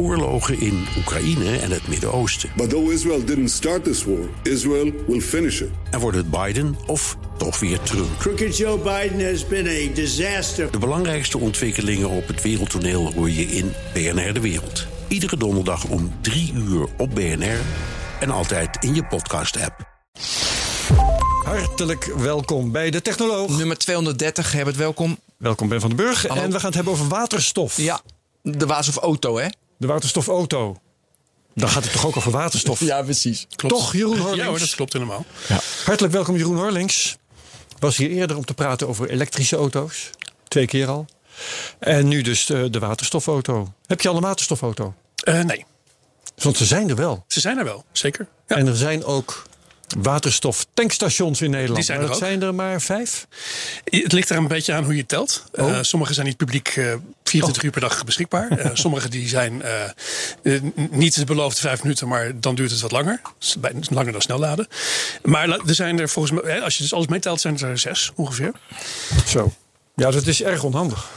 oorlogen in Oekraïne en het Midden-Oosten. But though Israel didn't start this war, Israel will finish it. En wordt het Biden of toch weer Trump? Crooked Joe Biden has been a disaster. De belangrijkste ontwikkelingen op het wereldtoneel hoor je in BNR De Wereld. Iedere donderdag om 3 uur op BNR en altijd in je podcast-app. Hartelijk welkom bij de Technoloog. Nummer 230, Herbert, welkom. Welkom Ben van den Burg. Hallo. En we gaan het hebben over waterstof. Ja, de waas of auto, hè? De waterstofauto. Dan gaat het toch ook over waterstof? Ja, precies. Toch, Jeroen Horlings? Ja hoor, dat klopt helemaal. Hartelijk welkom, Jeroen Horlings. Was hier eerder om te praten over elektrische auto's. Twee keer al. En nu dus de, de waterstofauto. Heb je al een waterstofauto? Eh, nee, Want ze zijn er wel. ze zijn er wel, zeker. Ja. En er zijn ook waterstoftankstations in Nederland. Die zijn er dat ook. zijn er maar vijf. Het ligt er een beetje aan hoe je telt. Eh, Oh. sommige zijn niet publiek eh 24 uur per dag beschikbaar. Eh, sommige die zijn eh, eh, niet de beloofde vijf minuten, maar dan duurt het wat langer. Langer dan snel laden. Maar er zijn er volgens mij, als je dus alles meetelt, zijn er zes ongeveer. Zo. Ja, dat is erg onhandig.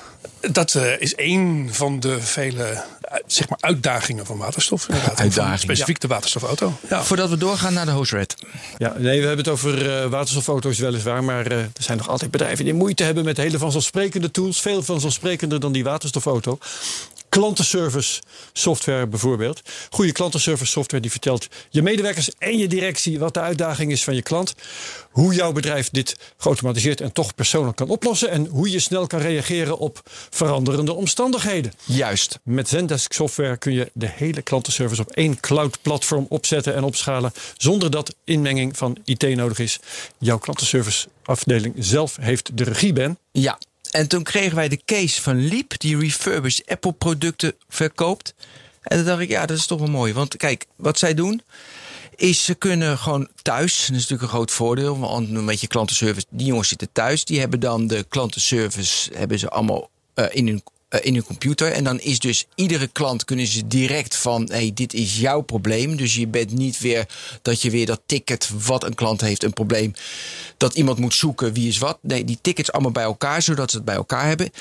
Dat eh, is één van de vele eh, zeg maar uitdagingen van waterstof. Uitdagingen, Specifiek de waterstofauto. Ja. Voordat we doorgaan naar de host red. Ja, nee, we hebben het over eh, waterstofauto's weliswaar. Maar eh, er zijn nog altijd bedrijven die moeite hebben met hele vanzelfsprekende tools. Veel vanzelfsprekender dan die waterstofauto. Klantenservice software bijvoorbeeld. Goede klantenservice software die vertelt je medewerkers en je directie wat de uitdaging is van je klant. Hoe jouw bedrijf dit geautomatiseerd en toch persoonlijk kan oplossen. En hoe je snel kan reageren op veranderende omstandigheden. Juist. Met Zendesk software kun je de hele klantenservice op één cloud-platform opzetten en opschalen. Zonder dat inmenging van IT nodig is. Jouw klantenservice afdeling zelf heeft de regie, Ben. Ja. En toen kregen wij de case van Leap, die refurbished Apple producten verkoopt. En toen dacht ik, ja, dat is toch wel mooi. Want kijk, wat zij doen, is ze kunnen gewoon thuis. Dat is natuurlijk een groot voordeel. Want een beetje klantenservice, die jongens zitten thuis. Die hebben dan de klantenservice, hebben ze allemaal eh, in hun in hun computer. En dan is dus iedere klant kunnen ze direct van... hey, dit is jouw probleem. Dus je bent niet weer dat je weer dat ticket... wat een klant heeft, een probleem... dat iemand moet zoeken wie is wat. Nee, die tickets allemaal bij elkaar, zodat ze het bij elkaar hebben.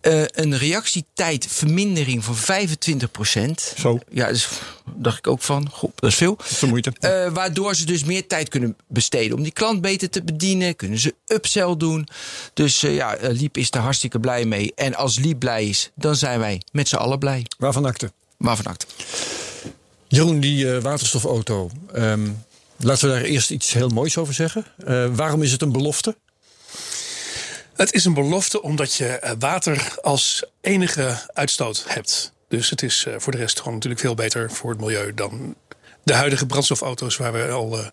Eh, een reactietijdvermindering van 25% Zo. Ja, dus dacht ik ook van, goh, dat is veel. Dat is de moeite. Eh, waardoor ze dus meer tijd kunnen besteden om die klant beter te bedienen. Kunnen ze upsell doen. Dus eh, ja, Liep is er hartstikke blij mee. En als Liep blij is, dan zijn wij met z'n allen blij. Waarvan akte? Waarvan acte. Jeroen, die waterstofauto. ehm, laten we daar eerst iets heel moois over zeggen. Waarom is het een belofte? Het is een belofte omdat je eh, water als enige uitstoot hebt. Dus het is eh, voor de rest gewoon natuurlijk veel beter voor het milieu dan de huidige brandstofauto's waar we al eh,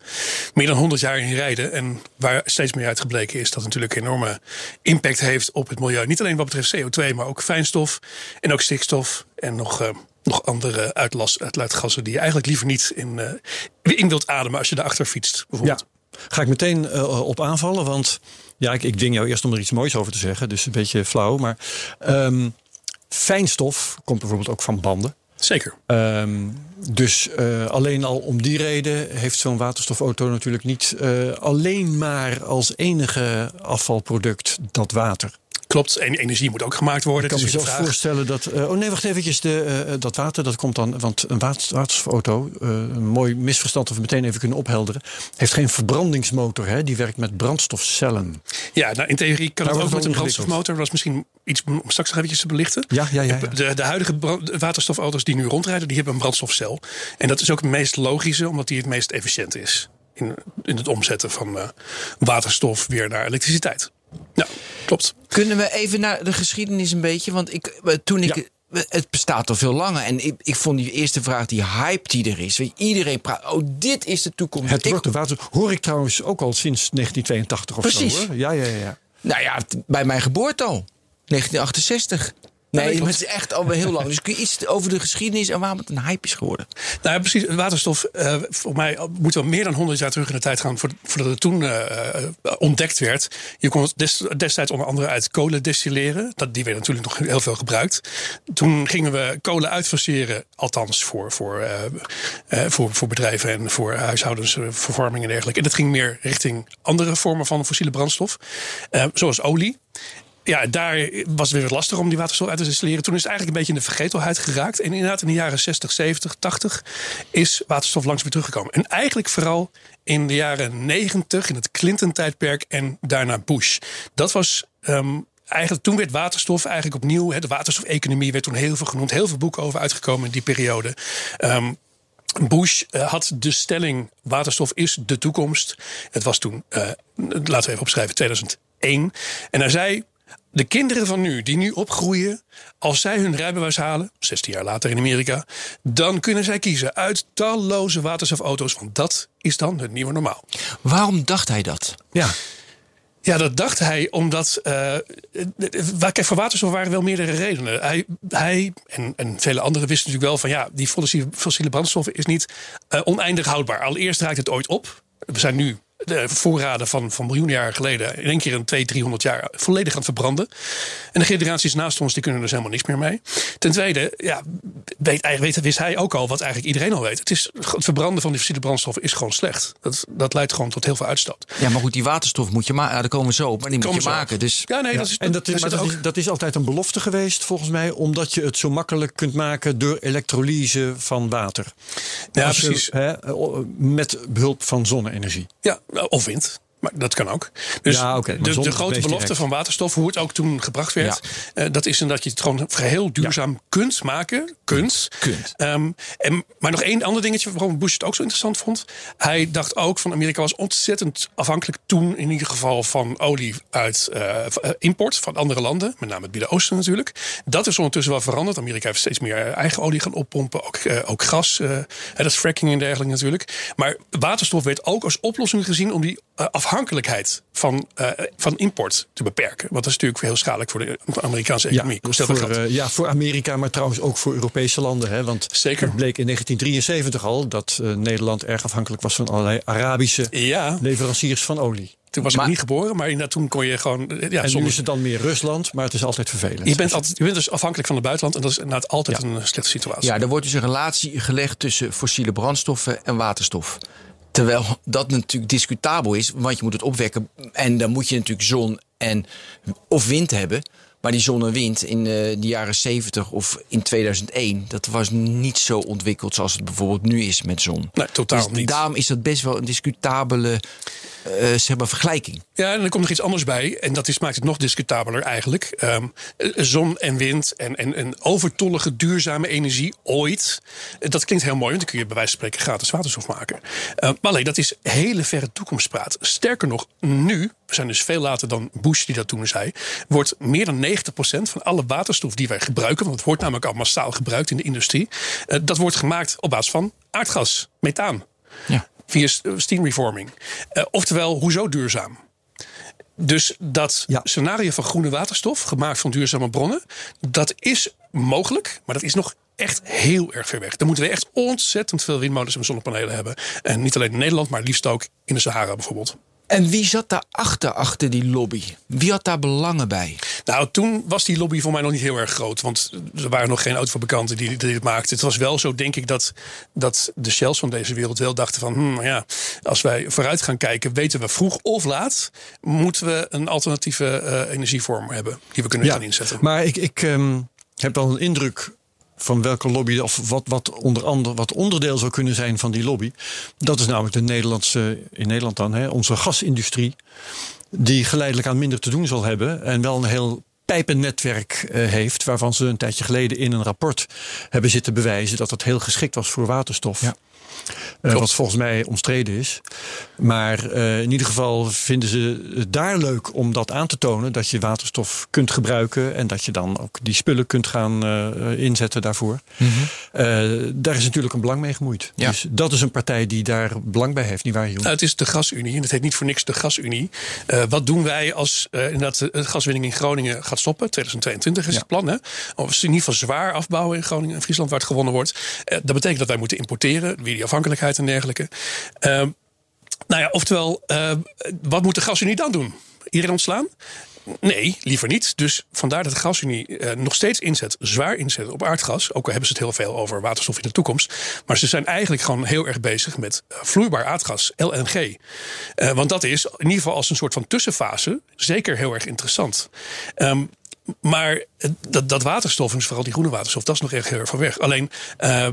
meer dan 100 jaar in rijden. En waar steeds meer uitgebleken is dat natuurlijk enorme impact heeft op het milieu. Niet alleen wat betreft CO2, maar ook fijnstof en ook stikstof en nog, nog andere uitlaatgassen die je eigenlijk liever niet in, in wilt ademen als je daarachter fietst. Bijvoorbeeld. Ga ik meteen op aanvallen, want ja, ik, ik dwing jou eerst om er iets moois over te zeggen. Dus een beetje flauw. Maar ehm, fijnstof komt bijvoorbeeld ook van banden. Zeker. Ehm, dus eh, alleen al om die reden heeft zo'n waterstofauto natuurlijk niet eh, alleen maar als enige afvalproduct dat water. Klopt, en energie moet ook gemaakt worden. Ik kan me Het is weer zelf de vraag. voorstellen dat. eh, oh nee, wacht eventjes. De, eh, dat water dat komt dan. Want een water- waterstofauto, eh, een mooi misverstand dat we meteen even kunnen ophelderen. Heeft geen verbrandingsmotor. Hè? Die werkt met brandstofcellen. Ja, nou in theorie kan het ook met een brandstofmotor. Dat was misschien iets om straks nog eventjes te belichten. Ja, ja, ja. ja. De, de huidige waterstofauto's die nu rondrijden, die hebben een brandstofcel. En dat is ook het meest logische, omdat die het meest efficiënt is. In, in het omzetten van waterstof weer naar elektriciteit. Nou, klopt. Kunnen we even naar de geschiedenis een beetje? Want ik, eh, toen ik. Ja. eh, Het bestaat al veel langer. En ik, ik vond die eerste vraag, die hype die er is. Weet je, iedereen praat. Oh, dit is de toekomst. Het wordt de water. Hoor ik trouwens ook al sinds 1982 of Precies. zo. Hoor. Ja, ja, ja, ja. Nou ja, bij mijn geboorte al. 1968. Nee, maar het is echt alweer heel lang. Dus kun je iets over de geschiedenis en waarom het een hype is geworden? Nou ja, precies. Waterstof, eh voor mij moeten we meer dan 100 jaar terug in de tijd gaan voor- voordat het toen eh, eh, ontdekt werd. Je kon het des- destijds onder andere uit kolen destilleren. Dat, die werd natuurlijk nog heel veel gebruikt. Toen gingen we kolen uitfaseren, althans voor, voor, voor, voor bedrijven en voor huishoudens, verwarming en dergelijke. En dat ging meer richting andere vormen van fossiele brandstof, zoals olie. Ja, daar was het weer wat lastig om die waterstof uit te destilleren. Toen is het eigenlijk een beetje in de vergetelheid geraakt. En inderdaad, in de jaren 60, 70, 80 is waterstof langs weer teruggekomen. En eigenlijk vooral in de jaren 90, in het Clinton-tijdperk en daarna Bush. Dat was. Um, eigenlijk toen werd waterstof eigenlijk opnieuw, hè, de waterstofeconomie werd toen heel veel genoemd, heel veel boeken over uitgekomen in die periode. Um, Bush uh, had de stelling: waterstof is de toekomst. Het was toen, uh, laten we even opschrijven, 2001. En hij zei: de kinderen van nu, die nu opgroeien, als zij hun rijbewijs halen, 16 jaar later in Amerika, dan kunnen zij kiezen uit talloze waterstofauto's. Want dat is dan het nieuwe normaal. Waarom dacht hij dat? Ja. Ja, dat dacht hij omdat. Uh, kijk, voor waterstof waren wel meerdere redenen. Hij, hij en, en vele anderen wisten natuurlijk wel van ja, die fossiele, fossiele brandstoffen is niet uh, oneindig houdbaar. Allereerst raakt het ooit op. We zijn nu de voorraden van, van miljoenen jaren geleden in één keer een 200, 300 jaar volledig aan het verbranden. En de generaties naast ons die kunnen er dus helemaal niks meer mee. Ten tweede, ja, weet, weet, wist hij ook al wat eigenlijk iedereen al weet. Het, is, het verbranden van die fossiele brandstoffen is gewoon slecht. Dat, dat leidt gewoon tot heel veel uitstoot. Ja, maar goed, die waterstof moet je maken. Ja, daar komen we zo op, maar die moet je maken. Dus... Ja, nee, Dat is, en dat is, maar dat, is, dat is altijd een belofte geweest, volgens mij, omdat je het zo makkelijk kunt maken door elektrolyse van water. Ja, precies. hè, met behulp van zonne-energie. Ja, of wind. Maar dat kan ook. Dus ja, okay, de, de, grote belofte van waterstof, hoe het ook toen gebracht werd, ja. uh, dat is dat je het gewoon geheel duurzaam ja. kunt maken. Kunt. kunt. Um, en, maar nog één ander dingetje waarom Bush het ook zo interessant vond. Hij dacht ook van Amerika was ontzettend afhankelijk toen in ieder geval van olie uit uh, import van andere landen, met name het Midden-Oosten natuurlijk. Dat is ondertussen wel veranderd. Amerika heeft steeds meer eigen olie gaan oppompen, ook, uh, ook gas. dat is fracking en dergelijke natuurlijk. Maar waterstof werd ook als oplossing gezien om die afhankelijkheid van, uh, van import te beperken. Want dat is natuurlijk heel schadelijk voor de Amerikaanse economie. Ja, voor, uh, ja, voor Amerika, maar trouwens ook voor Europese landen. Hè? Want Zeker. het bleek in 1973 al dat uh, Nederland erg afhankelijk was van allerlei Arabische ja. leveranciers van olie. Toen was maar, ik niet geboren, maar toen kon je gewoon. Ja, en nu is het dan meer Rusland, maar het is altijd vervelend. Je bent, altijd, je bent dus afhankelijk van het buitenland en dat is inderdaad altijd ja. een slechte situatie. Ja, er wordt dus een relatie gelegd tussen fossiele brandstoffen en waterstof. Terwijl dat natuurlijk discutabel is, want je moet het opwekken. En dan moet je natuurlijk zon en of wind hebben. Maar die zon en wind in de jaren 70 of in 2001, dat was niet zo ontwikkeld zoals het bijvoorbeeld nu is met zon. Nee, totaal dus niet. Daarom is dat best wel een discutabele uh, zeg maar vergelijking. Ja, en er komt nog iets anders bij. En dat is, maakt het nog discutabeler eigenlijk. Um, zon en wind en, en, en overtollige duurzame energie ooit. Dat klinkt heel mooi, want dan kun je bij wijze van spreken gratis waterstof maken. Uh, maar alleen, dat is hele verre toekomstpraat. Sterker nog, nu, we zijn dus veel later dan Bush die dat toen zei, wordt meer dan 90% van alle waterstof die wij gebruiken, want het wordt namelijk al massaal gebruikt in de industrie, uh, dat wordt gemaakt op basis van aardgas, methaan. Ja via steam reforming. Uh, oftewel, hoezo duurzaam? Dus dat ja. scenario van groene waterstof, gemaakt van duurzame bronnen, dat is mogelijk, maar dat is nog echt heel erg ver weg. Dan moeten we echt ontzettend veel windmolens en zonnepanelen hebben. En niet alleen in Nederland, maar liefst ook in de Sahara bijvoorbeeld. En wie zat daarachter, achter die lobby? Wie had daar belangen bij? Nou, toen was die lobby voor mij nog niet heel erg groot. Want er waren nog geen autofabrikanten die, die dit maakten. Het was wel zo, denk ik, dat, dat de shells van deze wereld wel dachten van... Hmm, ja, als wij vooruit gaan kijken, weten we vroeg of laat... moeten we een alternatieve uh, energievorm hebben die we kunnen ja, gaan inzetten. Maar ik, ik um, heb dan een indruk van welke lobby, of wat, wat onder andere wat onderdeel zou kunnen zijn van die lobby. Dat is namelijk de Nederlandse, in Nederland dan, hè, onze gasindustrie. Die geleidelijk aan minder te doen zal hebben. En wel een heel pijpennetwerk uh, heeft. Waarvan ze een tijdje geleden in een rapport hebben zitten bewijzen dat het heel geschikt was voor waterstof. Ja. Uh, wat volgens mij omstreden is. Maar uh, in ieder geval vinden ze het daar leuk om dat aan te tonen. Dat je waterstof kunt gebruiken. En dat je dan ook die spullen kunt gaan uh, inzetten daarvoor. Mm -hmm. daar is natuurlijk een belang mee gemoeid. Ja. Dus dat is een partij die daar belang bij heeft. Niet waar? Nou, het is de gasunie. En het heet niet voor niks de gasunie. wat doen wij als inderdaad de gaswinning in Groningen gaat stoppen? 2022 is ja. het plan. Hè? Of in ieder geval zwaar afbouwen in Groningen en Friesland waar het gewonnen wordt. dat betekent dat wij moeten importeren. Wie die afhankelijkheid en dergelijke. Nou ja, oftewel, uh, wat moet de gasunie dan doen? Iedereen ontslaan? Nee, liever niet. Dus vandaar dat de gasunie eh, nog steeds inzet, zwaar inzet op aardgas. Ook al hebben ze het heel veel over waterstof in de toekomst. Maar ze zijn eigenlijk gewoon heel erg bezig met eh, vloeibaar aardgas, LNG. Eh, want dat is in ieder geval als een soort van tussenfase zeker heel erg interessant. Ehm, maar eh, dat, dat waterstof, en vooral die groene waterstof, dat is nog heel erg van weg. Alleen, eh,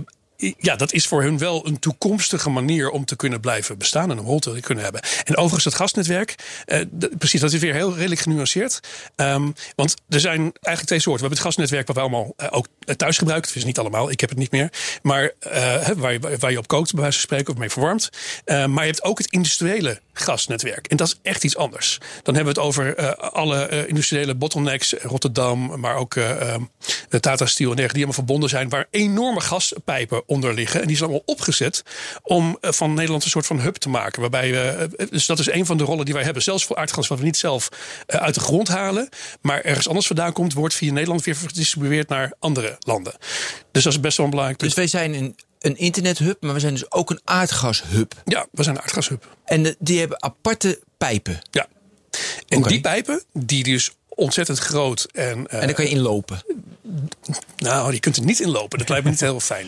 ja, dat is voor hun wel een toekomstige manier om te kunnen blijven bestaan en een rol te kunnen hebben. En overigens, het gasnetwerk, eh, precies, dat is weer heel redelijk genuanceerd. Ehm, want er zijn eigenlijk twee soorten. We hebben het gasnetwerk wat we allemaal eh, ook thuis gebruiken. Is niet allemaal, ik heb het niet meer. Maar eh, waar, je, waar je op kookt, bij wijze van of mee verwarmt. Eh, maar je hebt ook het industriële gasnetwerk. En dat is echt iets anders. Dan hebben we het over eh, alle eh, industriële bottlenecks, Rotterdam, maar ook eh, ehm, de Tata Steel en dergelijke, die allemaal verbonden zijn, waar enorme gaspijpen onder liggen. En die zijn allemaal opgezet om eh, van Nederland een soort van hub te maken. Waarbij we, eh, dus dat is een van de rollen die wij hebben. Zelfs voor aardgas wat we niet zelf eh, uit de grond halen, maar ergens anders vandaan komt, wordt via Nederland weer gedistribueerd naar andere landen. Dus dat is best wel een belangrijk punt. Dus wij zijn een, een internethub, maar we zijn dus ook een aardgashub. ja, we zijn een aardgashub. En de- die hebben aparte pijpen. Ja. En die pijpen, die dus ontzettend groot en, eh, En daar kan je inlopen. nou, je kunt er niet in lopen. Dat lijkt me niet heel fijn.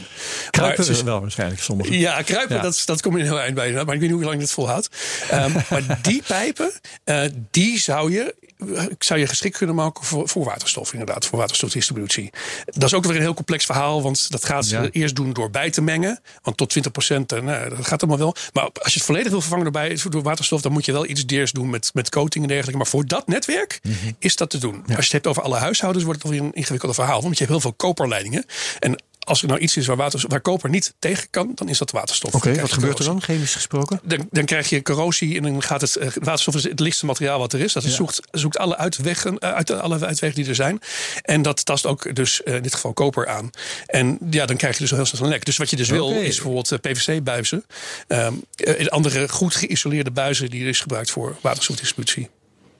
Kruipen Maar we ze- wel waarschijnlijk sommigen. Ja, kruipen, Ja. Dat, dat komt in een heel eind bij. Maar ik weet niet hoe lang je het volhoudt. Ehm, maar die pijpen, eh, die zou je, zou je geschikt kunnen maken voor, voor waterstof. Inderdaad, voor waterstofdistributie. Dat is ook weer een heel complex verhaal. Want dat gaat ze Ja. eerst doen door bij te mengen. Want tot 20 procent, nou, dat gaat allemaal wel. Maar als je het volledig wil vervangen door, bij, door waterstof... dan moet je wel iets deers doen met, met coating en dergelijke. Maar voor dat netwerk Mhm. is dat te doen. Als je het hebt over alle huishoudens... wordt het alweer een ingewikkelde verhaal. Want je hebt heel veel koperleidingen. En als er nou iets is waar, water, waar koper niet tegen kan... dan is dat waterstof. Oké, wat gebeurt er dan, chemisch gesproken? Dan, dan krijg je corrosie en dan gaat het. eh, waterstof is het lichtste materiaal wat er is. Dat Ja. zoekt, zoekt alle uitwegen, eh, uit, alle uitwegen die er zijn. En dat tast ook dus eh, in dit geval koper aan. En ja, dan krijg je dus heel snel een lek. Dus wat je dus wil is bijvoorbeeld PVC-buizen. Ehm, eh, andere goed geïsoleerde buizen die er is gebruikt voor waterstofdistributie.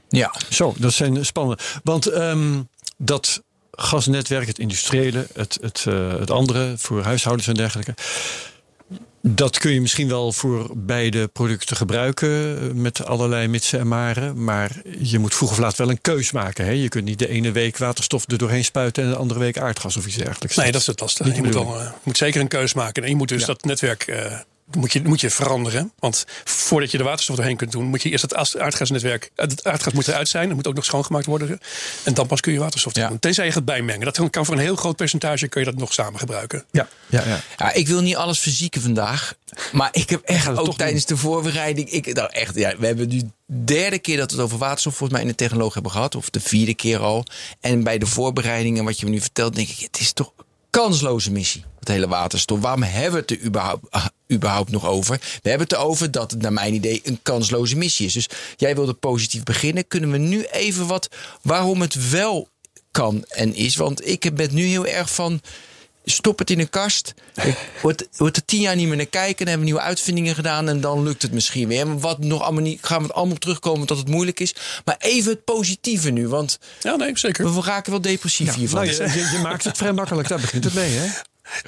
Ja. Zo, dat zijn spannende. Want ehm, dat gasnetwerk, het industriële, het, het, eh, het andere voor huishoudens en dergelijke. Dat kun je misschien wel voor beide producten gebruiken eh, met allerlei mitsen en maren. Maar je moet vroeg of laat wel een keus maken. Hè? Je kunt niet de ene week waterstof er doorheen spuiten en de andere week aardgas of iets dergelijks. Nee, dat is het lastige. Niet Je moet, wel, eh, moet zeker een keus maken. En je moet dus Ja. dat netwerk. Moet je, moet je veranderen. Want voordat je de waterstof doorheen kunt doen, moet je eerst het as- aardgasnetwerk. Het aardgas moet eruit zijn. Dat moet ook nog schoongemaakt worden. En dan pas kun je waterstof Ja. doen. Tenzij je gaat bijmengen. Dat kan voor een heel groot percentage kun je dat nog samen gebruiken. Ja, ja, ja. Ja, ik wil niet alles verzieken vandaag. Maar ik heb echt het ook toch tijdens de voorbereiding. Ik, nou echt, ja, we hebben nu de derde keer dat we het over waterstof volgens mij in de technoloog hebben gehad. Of de vierde keer al. En bij de voorbereidingen, wat je me nu vertelt, denk ik, het is toch een kansloze missie. Het hele waterstof. Waarom hebben we het er überhaupt, ah, überhaupt nog over? We hebben het erover dat het naar mijn idee een kansloze missie is. Dus jij wilde positief beginnen. Kunnen we nu even wat waarom het wel kan en is? Want ik ben nu heel erg van stop het in een kast. Ik word, word er tien jaar niet meer naar kijken. Dan hebben we nieuwe uitvindingen gedaan. En dan lukt het misschien weer. Maar wat nog allemaal niet, gaan we het allemaal op terugkomen dat het moeilijk is. Maar even het positieve nu. Want Ja, nee, zeker. we raken wel depressief hiervan. Nou, je, je, je maakt het vrij makkelijk, daar begint het mee. Hè?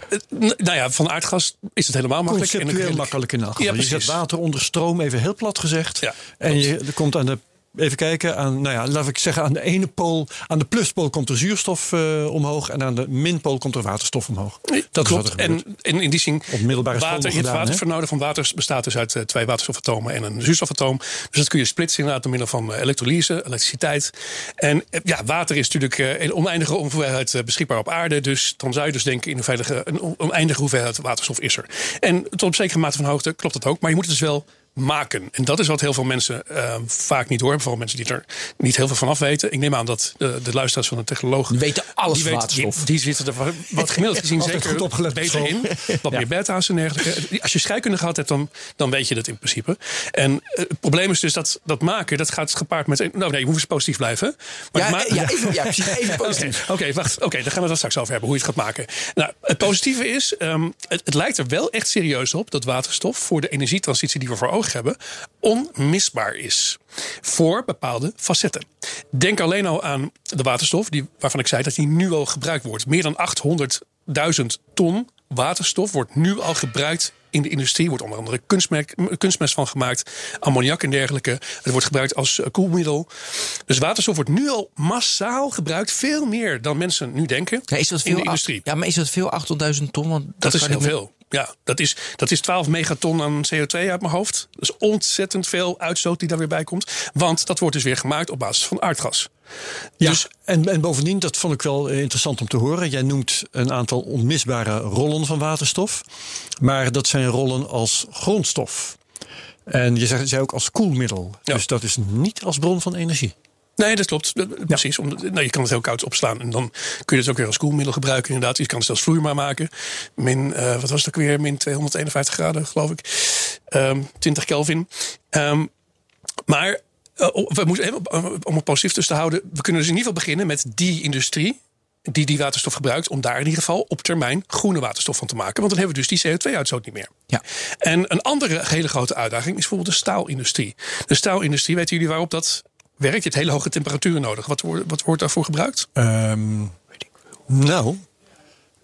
Eh, nou ja, van aardgas is het helemaal makkelijk. En Conceptueel dan- makkelijk in elk Ja, geval. je zet water onder stroom, even heel plat gezegd. Ja, en je er komt aan de. Even kijken, aan, nou ja, laat ik zeggen, aan de ene pool, aan de pluspool komt er zuurstof eh, omhoog en aan de minpool komt er waterstof omhoog. Dat klopt. is wat er gebeurt. en, en in die zin, Op middelbare school water, het gedaan, hè? watervernoden van water bestaat dus uit eh, twee waterstofatomen en een zuurstofatoom. Dus dat kun je splitsen inderdaad door middel van eh, elektrolyse, elektriciteit. En ja, water is natuurlijk een oneindige hoeveelheid beschikbaar op aarde. Dus dan zou je dus denken in een, veilige, een on- oneindige hoeveelheid waterstof is er. En tot op zekere mate van hoogte klopt dat ook. Maar je moet het dus wel maken. En dat is wat heel veel mensen eh, vaak niet horen. Vooral mensen die er niet heel veel van af weten. Ik neem aan dat de, de luisteraars van de technoloog... Die weten alles die van waterstof. Die, die zitten er wat- gemiddeld gezien zeker goed opgelet op beter in. Wat meer beta's en dergelijke. Als je scheikunde gehad hebt, dan, dan weet je dat in principe. En eh, het probleem is dus dat dat maken, dat gaat gepaard met... Nou nee, je moet eens positief blijven. Maar Ja, het ja, even, ja, precies, even Oké, positief. Oké, wacht. Oké, dan gaan we dat straks over hebben, hoe je het gaat maken. Nou, het positieve is, ehm, het, het lijkt er wel echt serieus op dat waterstof voor de energietransitie die we voor ogen hebben, onmisbaar is. Voor bepaalde facetten. Denk alleen al aan de waterstof, die, waarvan ik zei dat die nu al gebruikt wordt. Meer dan 800.000 ton waterstof wordt nu al gebruikt in de industrie. wordt onder andere kunstmerk, kunstmest van gemaakt. Ammoniak en dergelijke. Het wordt gebruikt als eh, koelmiddel. Dus waterstof wordt nu al massaal gebruikt. Veel meer dan mensen nu denken Ja, is dat in veel de industrie. Ja, maar is dat veel 800.000 ton? Want Dat is kan heel veel. Ja, dat is, dat is 12 megaton aan CO2 uit mijn hoofd. Dat is ontzettend veel uitstoot die daar weer bij komt. Want dat wordt dus weer gemaakt op basis van aardgas. Ja, Dus en, en bovendien, dat vond ik wel eh, interessant om te horen. Jij noemt een aantal onmisbare rollen van waterstof. Maar dat zijn rollen als grondstof. En je zei, zei ook als koelmiddel. Ja. Dus dat is niet als bron van energie. Nee, dat klopt. Dat- Precies. Om, nou, je kan het heel koud opslaan. En dan kun je het ook weer als koelmiddel gebruiken. Inderdaad. Je kan het zelfs vloeibaar maken. Min, eh, wat was het ook weer? Min 251 graden, geloof ik. Ehm 20 Kelvin. Ehm, maar eh, we moeten, eh, om het positief dus te houden. We kunnen dus in ieder geval beginnen met die industrie. Die die waterstof gebruikt. Om daar in ieder geval op termijn groene waterstof van te maken. Want dan hebben we dus die CO2-uitstoot niet meer. Ja. En een andere hele grote uitdaging is bijvoorbeeld de staalindustrie. De staalindustrie, weten jullie waarop dat werkt? Je hebt hele hoge temperaturen nodig. Wat, wordt- wat wordt daarvoor gebruikt? Ehm, nou,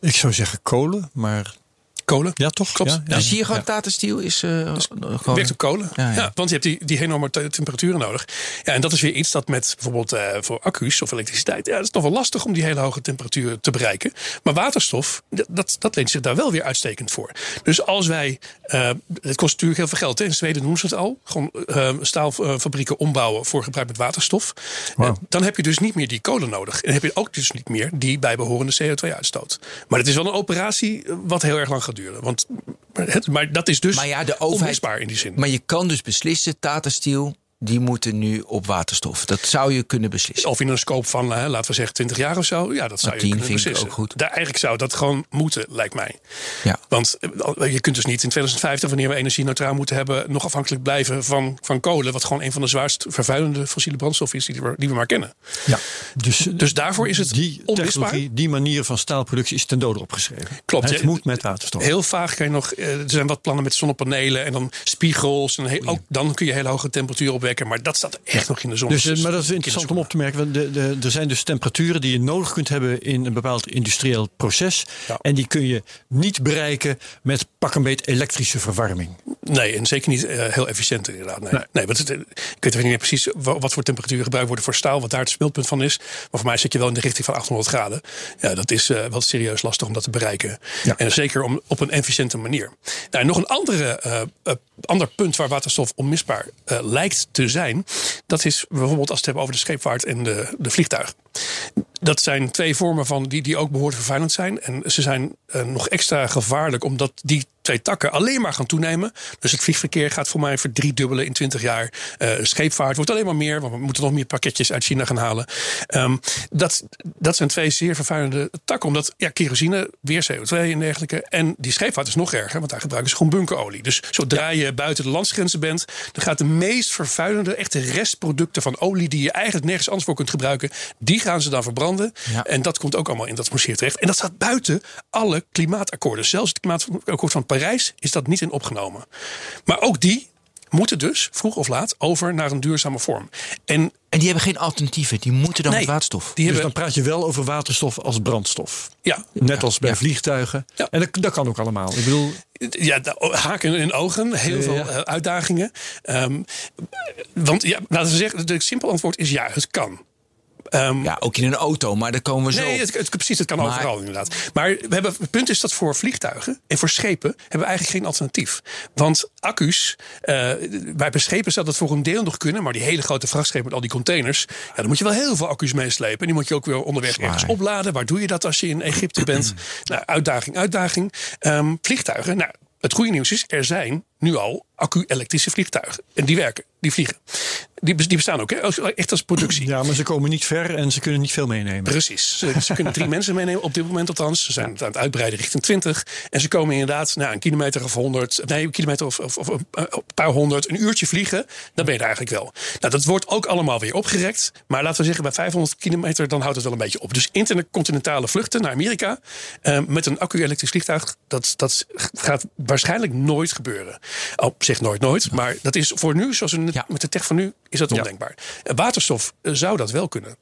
ik zou zeggen kolen, maar Kolen. ja toch? Klopt. Ja, Ja. Dus hier gewoon Tata Steel is eh, gewoon... Werkt op kolen. Ja, Ja, ja. want je hebt die, die enorme te- temperaturen nodig. Ja, en dat is weer iets dat met bijvoorbeeld eh, voor accu's of elektriciteit. Ja, dat is toch wel lastig om die hele hoge temperaturen te bereiken. Maar waterstof, dat, dat, leent zich daar wel weer uitstekend voor. Dus als wij. eh het kost natuurlijk heel veel geld. Hè? In Zweden doen ze het al. Gewoon eh, staalfabrieken ombouwen voor gebruik met waterstof. Eh, dan heb je dus niet meer die kolen nodig. En heb je ook dus niet meer die bijbehorende CO2-uitstoot. Maar het is wel een operatie eh, wat heel erg lang gaat duren. Want, het, maar dat is dus Maar ja, de overheid- onmisbaar in die zin. Maar je kan dus beslissen, Tata Steel, die moeten nu op waterstof. Dat zou je kunnen beslissen. Of in een scope van, eh, laten we zeggen, 20 jaar of zo. Ja, dat zou je 10 kunnen vind ik beslissen. ook goed. Daar, eigenlijk zou dat gewoon moeten, lijkt mij. Ja. Want eh, je kunt dus niet in 2050, wanneer we energie neutraal moeten hebben, nog afhankelijk blijven van, van kolen. Wat gewoon een van de zwaarst vervuilende fossiele brandstoffen is die we, die we maar kennen. Ja. Dus, Dus daarvoor is het die onmisbaar. technologie, die manier van staalproductie is ten dode opgeschreven. Klopt, Het ja. moet met waterstof. Heel vaag kan je nog. eh, Er zijn wat plannen met zonnepanelen en dan spiegels. En ook dan kun je hele hoge temperaturen opwekken. Maar dat staat echt nog in de zon. Dus, eh, maar dat is interessant om op te merken. Want de, de, er zijn dus temperaturen die je nodig kunt hebben in een bepaald industrieel proces. Ja. En die kun je niet bereiken met pak een beet elektrische verwarming. Nee, en zeker niet eh, heel efficiënt inderdaad. Nee, Nee. nee. want het, eh, ik weet niet precies wa- wat voor temperaturen gebruikt worden voor staal. Wat daar het smeltpunt van is. Maar voor mij zit je wel in de richting van 800 graden. Ja, dat is eh, wel serieus lastig om dat te bereiken. Ja. En zeker om, op een efficiënte manier. Nou, en nog een andere, eh, ander punt waar waterstof onmisbaar lijkt te zijn. Dat is bijvoorbeeld als we het hebben over de scheepvaart en de, de vliegtuig. Dat zijn twee vormen van die, die ook behoorlijk vervuilend zijn. En ze zijn eh, nog extra gevaarlijk omdat die twee takken alleen maar gaan toenemen. Dus het vliegverkeer gaat voor mij verdriedubbelen in 20 jaar. Eh, scheepvaart wordt alleen maar meer, want we moeten nog meer pakketjes uit China gaan halen. Ehm, dat, dat zijn twee zeer vervuilende takken. Omdat ja, kerosine, weer CO2 en dergelijke. En die scheepvaart is nog erger, want daar gebruiken ze gewoon bunkerolie. Dus zodra je buiten de landsgrenzen bent, dan gaat de meest vervuilende, echte restproducten van olie die je eigenlijk nergens anders voor kunt gebruiken, die gaan ze dan verbranden. Ja. En dat komt ook allemaal in dat atmosfeer terecht. En dat staat buiten alle klimaatakkoorden. Zelfs het klimaatakkoord van Parijs is dat niet in opgenomen. Maar ook die moeten dus vroeg of laat over naar een duurzame vorm. En En die hebben geen alternatieven. Die moeten dan nee, met waterstof. Die Dus hebben, dan praat je wel over waterstof als brandstof. ja, Net als bij ja. vliegtuigen. Ja. En dat, dat kan ook allemaal. Ik bedoel, Ja, haken in ogen, heel Ja. veel eh, uitdagingen. Ehm, want ja, laten we zeggen, het simpel antwoord is ja, het kan. Ehm, Ja, ook in een auto, maar daar komen we zo Nee, het, het, precies, het kan Maar- overal inderdaad. Maar we hebben, het punt is dat voor vliegtuigen en voor schepen hebben we eigenlijk geen alternatief. Want accu's, eh bij schepen zou dat voor een deel nog kunnen. Maar die hele grote vrachtschepen met al die containers. Ja, dan moet je wel heel veel accu's meeslepen. En die moet je ook weer onderweg Zwaar. ergens opladen. Waar doe je dat als je in Egypte bent? nou, uitdaging, uitdaging. Ehm, vliegtuigen, nou, het goede nieuws is, er zijn nu al accu-elektrische vliegtuigen. En die werken, die vliegen. Die, die bestaan ook, hè? Echt als productie. ja, maar ze komen niet ver en ze kunnen niet veel meenemen. Precies. Ze, ze kunnen drie mensen meenemen op dit moment althans. Ze zijn het aan het uitbreiden richting 20. En ze komen inderdaad nou, een kilometer of 100, nee, een kilometer of, of, of een paar honderd, een uurtje vliegen. Dan ben je er eigenlijk wel. Nou, dat wordt ook allemaal weer opgerekt. Maar laten we zeggen, bij 500 kilometer, dan houdt het wel een beetje op. Dus intercontinentale vluchten naar Amerika eh, met een accu-elektrisch vliegtuig, dat, dat gaat waarschijnlijk nooit gebeuren. Op zich nooit, nooit. Maar dat is voor nu, zoals we Ja. met de tech van nu, is dat ondenkbaar. Eh, Waterstof eh, zou dat wel kunnen.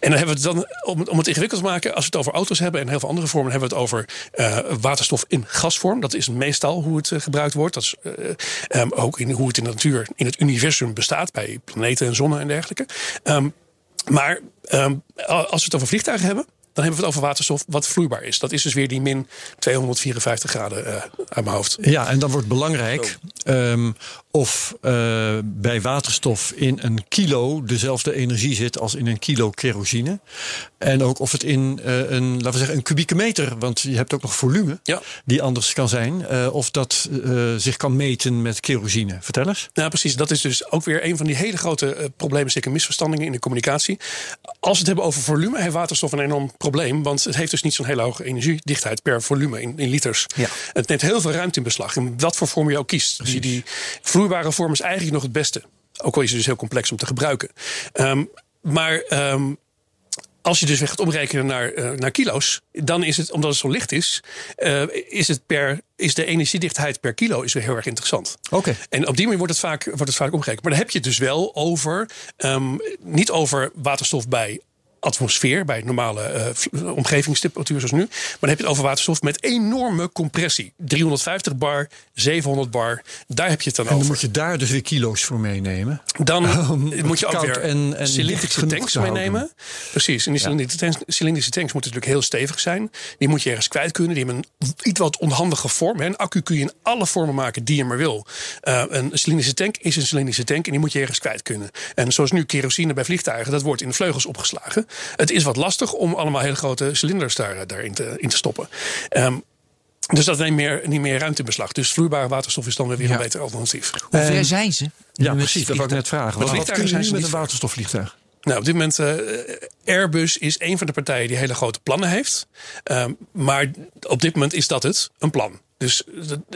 en dan hebben we het dan, om, om het ingewikkeld te maken, als we het over auto's hebben en heel veel andere vormen, hebben we het over eh, waterstof in gasvorm. Dat is meestal hoe het gebruikt wordt. Dat is eh, ehm, ook in hoe het in de natuur, in het universum bestaat, bij planeten en zonnen en dergelijke. Ehm, maar ehm, als we het over vliegtuigen hebben, dan hebben we het over waterstof wat vloeibaar is. Dat is dus weer die min 254 graden uh, uit mijn hoofd. Ja, en dan wordt belangrijk um, of uh, bij waterstof in een kilo dezelfde energie zit als in een kilo kerosine. En ook of het in uh, een, laten we zeggen, een kubieke meter, want je hebt ook nog volume ja. die anders kan zijn, of dat zich kan meten met kerosine. Vertel eens. Ja, precies. Dat is dus ook weer een van die hele grote problemen, zeker misverstandingen in de communicatie. Als we het hebben over volume, heeft waterstof een enorm probleem. Want het heeft dus niet zo'n hele hoge energiedichtheid per volume in, in liters. Ja. Het neemt heel veel ruimte in beslag. In wat voor vorm je ook kiest. Die, die vloeibare vorm is eigenlijk nog het beste. Ook al is het dus heel complex om te gebruiken. Um, maar um, als je dus weer gaat omrekenen naar, uh, naar kilo's, dan is het, omdat het zo licht is, uh, is, het per, is de energiedichtheid per kilo is weer heel erg interessant. Oké. Okay. En op die manier wordt het vaak, wordt het vaak omgerekend. Maar dan heb je het dus wel over, um, niet over waterstof bij atmosfeer bij normale uh, omgevingstemperatuur zoals nu. Maar dan heb je het over waterstof met enorme compressie. 350 bar, 700 bar. Daar heb je het dan, en dan over. moet je daar dus weer kilo's voor meenemen. Dan um, moet je ook weer en, en cilindrische tanks meenemen. Precies. En die cilindrische tanks, cilindrische tanks moeten natuurlijk heel stevig zijn. Die moet je ergens kwijt kunnen. Die hebben een iets wat onhandige vorm. Een accu kun je in alle vormen maken die je maar wil. Uh, een cilindrische tank is een cilindrische tank en die moet je ergens kwijt kunnen. En zoals nu kerosine bij vliegtuigen, dat wordt in de vleugels opgeslagen. Het is wat lastig om allemaal hele grote cilinders daar, daarin te, in te stoppen. Um, dus dat neemt meer, niet meer ruimte in beslag. Dus vloeibare waterstof is dan weer Ja. een beter alternatief. Hoe ver zijn ze? Ja, Met precies. Dat wou ik net vragen. Wat, wat kunnen ze met een waterstofvliegtuig? Nou, op dit moment uh, Airbus is een van de partijen die hele grote plannen heeft. Um, maar op dit moment is dat het, een plan. Dus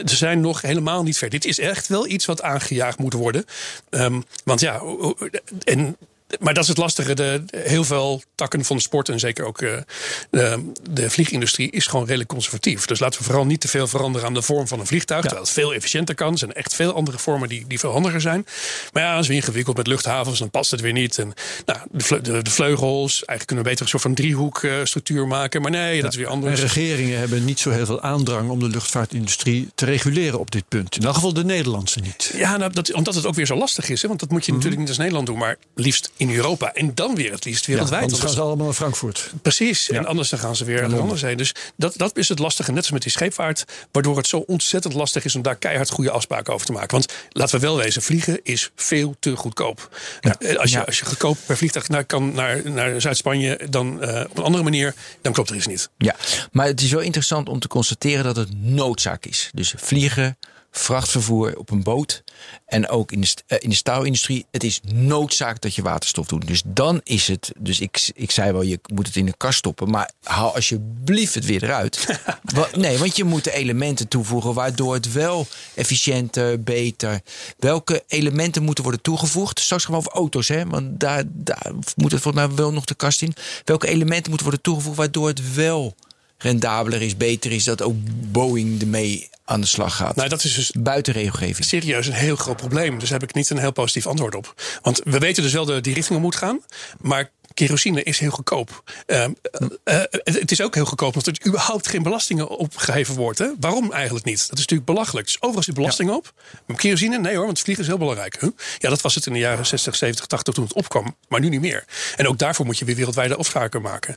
ze zijn nog helemaal niet ver. Dit is echt wel iets wat aangejaagd moet worden. Um, want ja, en maar dat is het lastige. De, heel veel takken van de sport en zeker ook uh, de, de vliegindustrie is gewoon redelijk conservatief. Dus laten we vooral niet te veel veranderen aan de vorm van een vliegtuig. Ja. Terwijl het veel efficiënter kan. Er zijn echt veel andere vormen die, die veel handiger zijn. Maar ja, als we ingewikkeld met luchthavens, dan past het weer niet. En nou, de, de, de vleugels, eigenlijk kunnen we beter een soort van driehoek uh, structuur maken. Maar nee, dat is weer anders. En regeringen hebben niet zo heel veel aandrang om de luchtvaartindustrie te reguleren op dit punt. In elk geval de Nederlandse niet. Ja, nou, dat, omdat het ook weer zo lastig is. Hè? Want dat moet je mm -hmm. natuurlijk niet als Nederland doen, maar liefst in Europa. En dan weer het liefst wereldwijd. Ja, anders gaan ze allemaal naar Frankfurt. Precies. Ja. En anders dan gaan ze weer naar anders heen. Dus dat, dat is het lastige. Net als met die scheepvaart. Waardoor het zo ontzettend lastig is om daar keihard goede afspraken over te maken. Want laten we wel wezen, vliegen is veel te goedkoop. Ja. Als, je, als je goedkoop per vliegtuig naar, kan naar, naar Zuid-Spanje, dan uh, op een andere manier, dan klopt er iets niet. Ja, maar het is wel interessant om te constateren dat het noodzaak is. Dus vliegen, vrachtvervoer op een boot en ook in de, uh, in de staalindustrie. Het is noodzaak dat je waterstof doet. Dus dan is het. Dus ik, ik zei wel, je moet het in de kast stoppen. Maar haal alsjeblieft het weer eruit. Nee, want je moet de elementen toevoegen waardoor het wel efficiënter, beter. Welke elementen moeten worden toegevoegd? Straks gaan we over auto's, hè? Want daar, daar moet het volgens mij wel nog de kast in. Welke elementen moeten worden toegevoegd waardoor het wel rendabeler is, beter is, dat ook Boeing ermee aan de slag gaat. Nou, dat is dus buiten regelgeving. Serieus een heel groot probleem. Dus daar heb ik niet een heel positief antwoord op. Want we weten dus wel de, die richting op moet gaan. Maar kerosine is heel goedkoop. Uh, uh, het is ook heel goedkoop omdat er überhaupt geen belastingen opgeheven wordt. Hè? Waarom eigenlijk niet? Dat is natuurlijk belachelijk. Dus overal zit belasting ja. op. Maar kerosine? Nee hoor, want vliegen is heel belangrijk. Huh? Ja, dat was het in de jaren 60, 70, 80 toen het opkwam. Maar nu niet meer. En ook daarvoor moet je weer wereldwijde afspraken maken.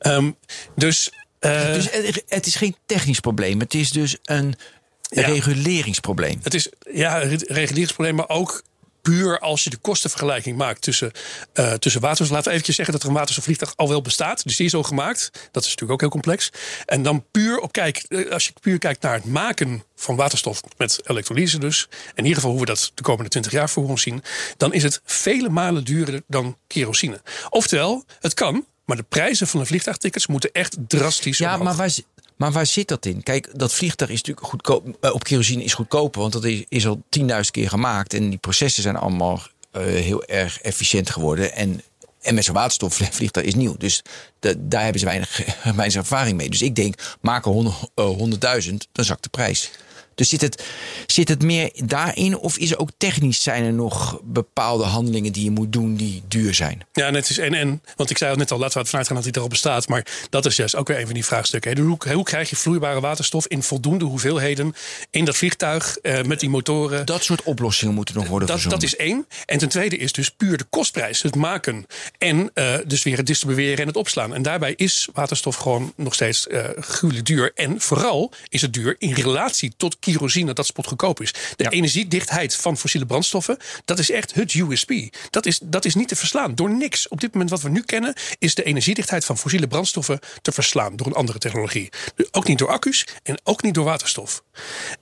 Um, dus uh, dus het is geen technisch probleem. Het is dus een ja. reguleringsprobleem. Het is ja, een reguleringsprobleem, maar ook puur als je de kostenvergelijking maakt tussen, uh, tussen waterstof. Laten we eventjes zeggen dat er een waterstofvliegtuig al wel bestaat. Dus die is al gemaakt. Dat is natuurlijk ook heel complex. En dan puur op kijk, als je puur kijkt naar het maken van waterstof met elektrolyse dus. In ieder geval hoe we dat de komende 20 jaar voor ons zien. Dan is het vele malen duurder dan kerosine. Oftewel, het kan, maar de prijzen van de vliegtuigtickets moeten echt drastisch ja, omhoog. Maar waar, maar waar zit dat in? Kijk, dat vliegtuig is natuurlijk goedkoop. Uh, op kerosine is goedkoper, want dat is, is al 10.000 keer gemaakt. En die processen zijn allemaal uh, heel erg efficiënt geworden. En, en met zo'n waterstofvliegtuig is nieuw. Dus de, daar hebben ze weinig, weinig ervaring mee. Dus ik denk, maken 100.000, uh, dan zakt de prijs. Dus zit het, zit het meer daarin of is er ook technisch zijn er nog bepaalde handelingen die je moet doen die duur zijn? Ja, net is en en. Want ik zei het net al, laten we ervan uitgaan dat hij erop bestaat. Maar dat is juist ook weer een van die vraagstukken. hè. Hoe, hoe krijg je vloeibare waterstof in voldoende hoeveelheden in dat vliegtuig eh, met die motoren? Dat soort oplossingen moeten nog worden Dat, verzonnen. dat is één. En ten tweede is dus puur de kostprijs, het maken. En eh, dus weer het distribueren en het opslaan. En daarbij is waterstof gewoon nog steeds eh gruwelijk duur. En vooral is het duur in relatie tot kerosine dat spotgoedkoop is. De energiedichtheid van fossiele brandstoffen, dat is echt het USP. Dat is, dat is niet te verslaan door niks. Op dit moment wat we nu kennen, is de energiedichtheid van fossiele brandstoffen te verslaan door een andere technologie. Ook niet door accu's en ook niet door waterstof.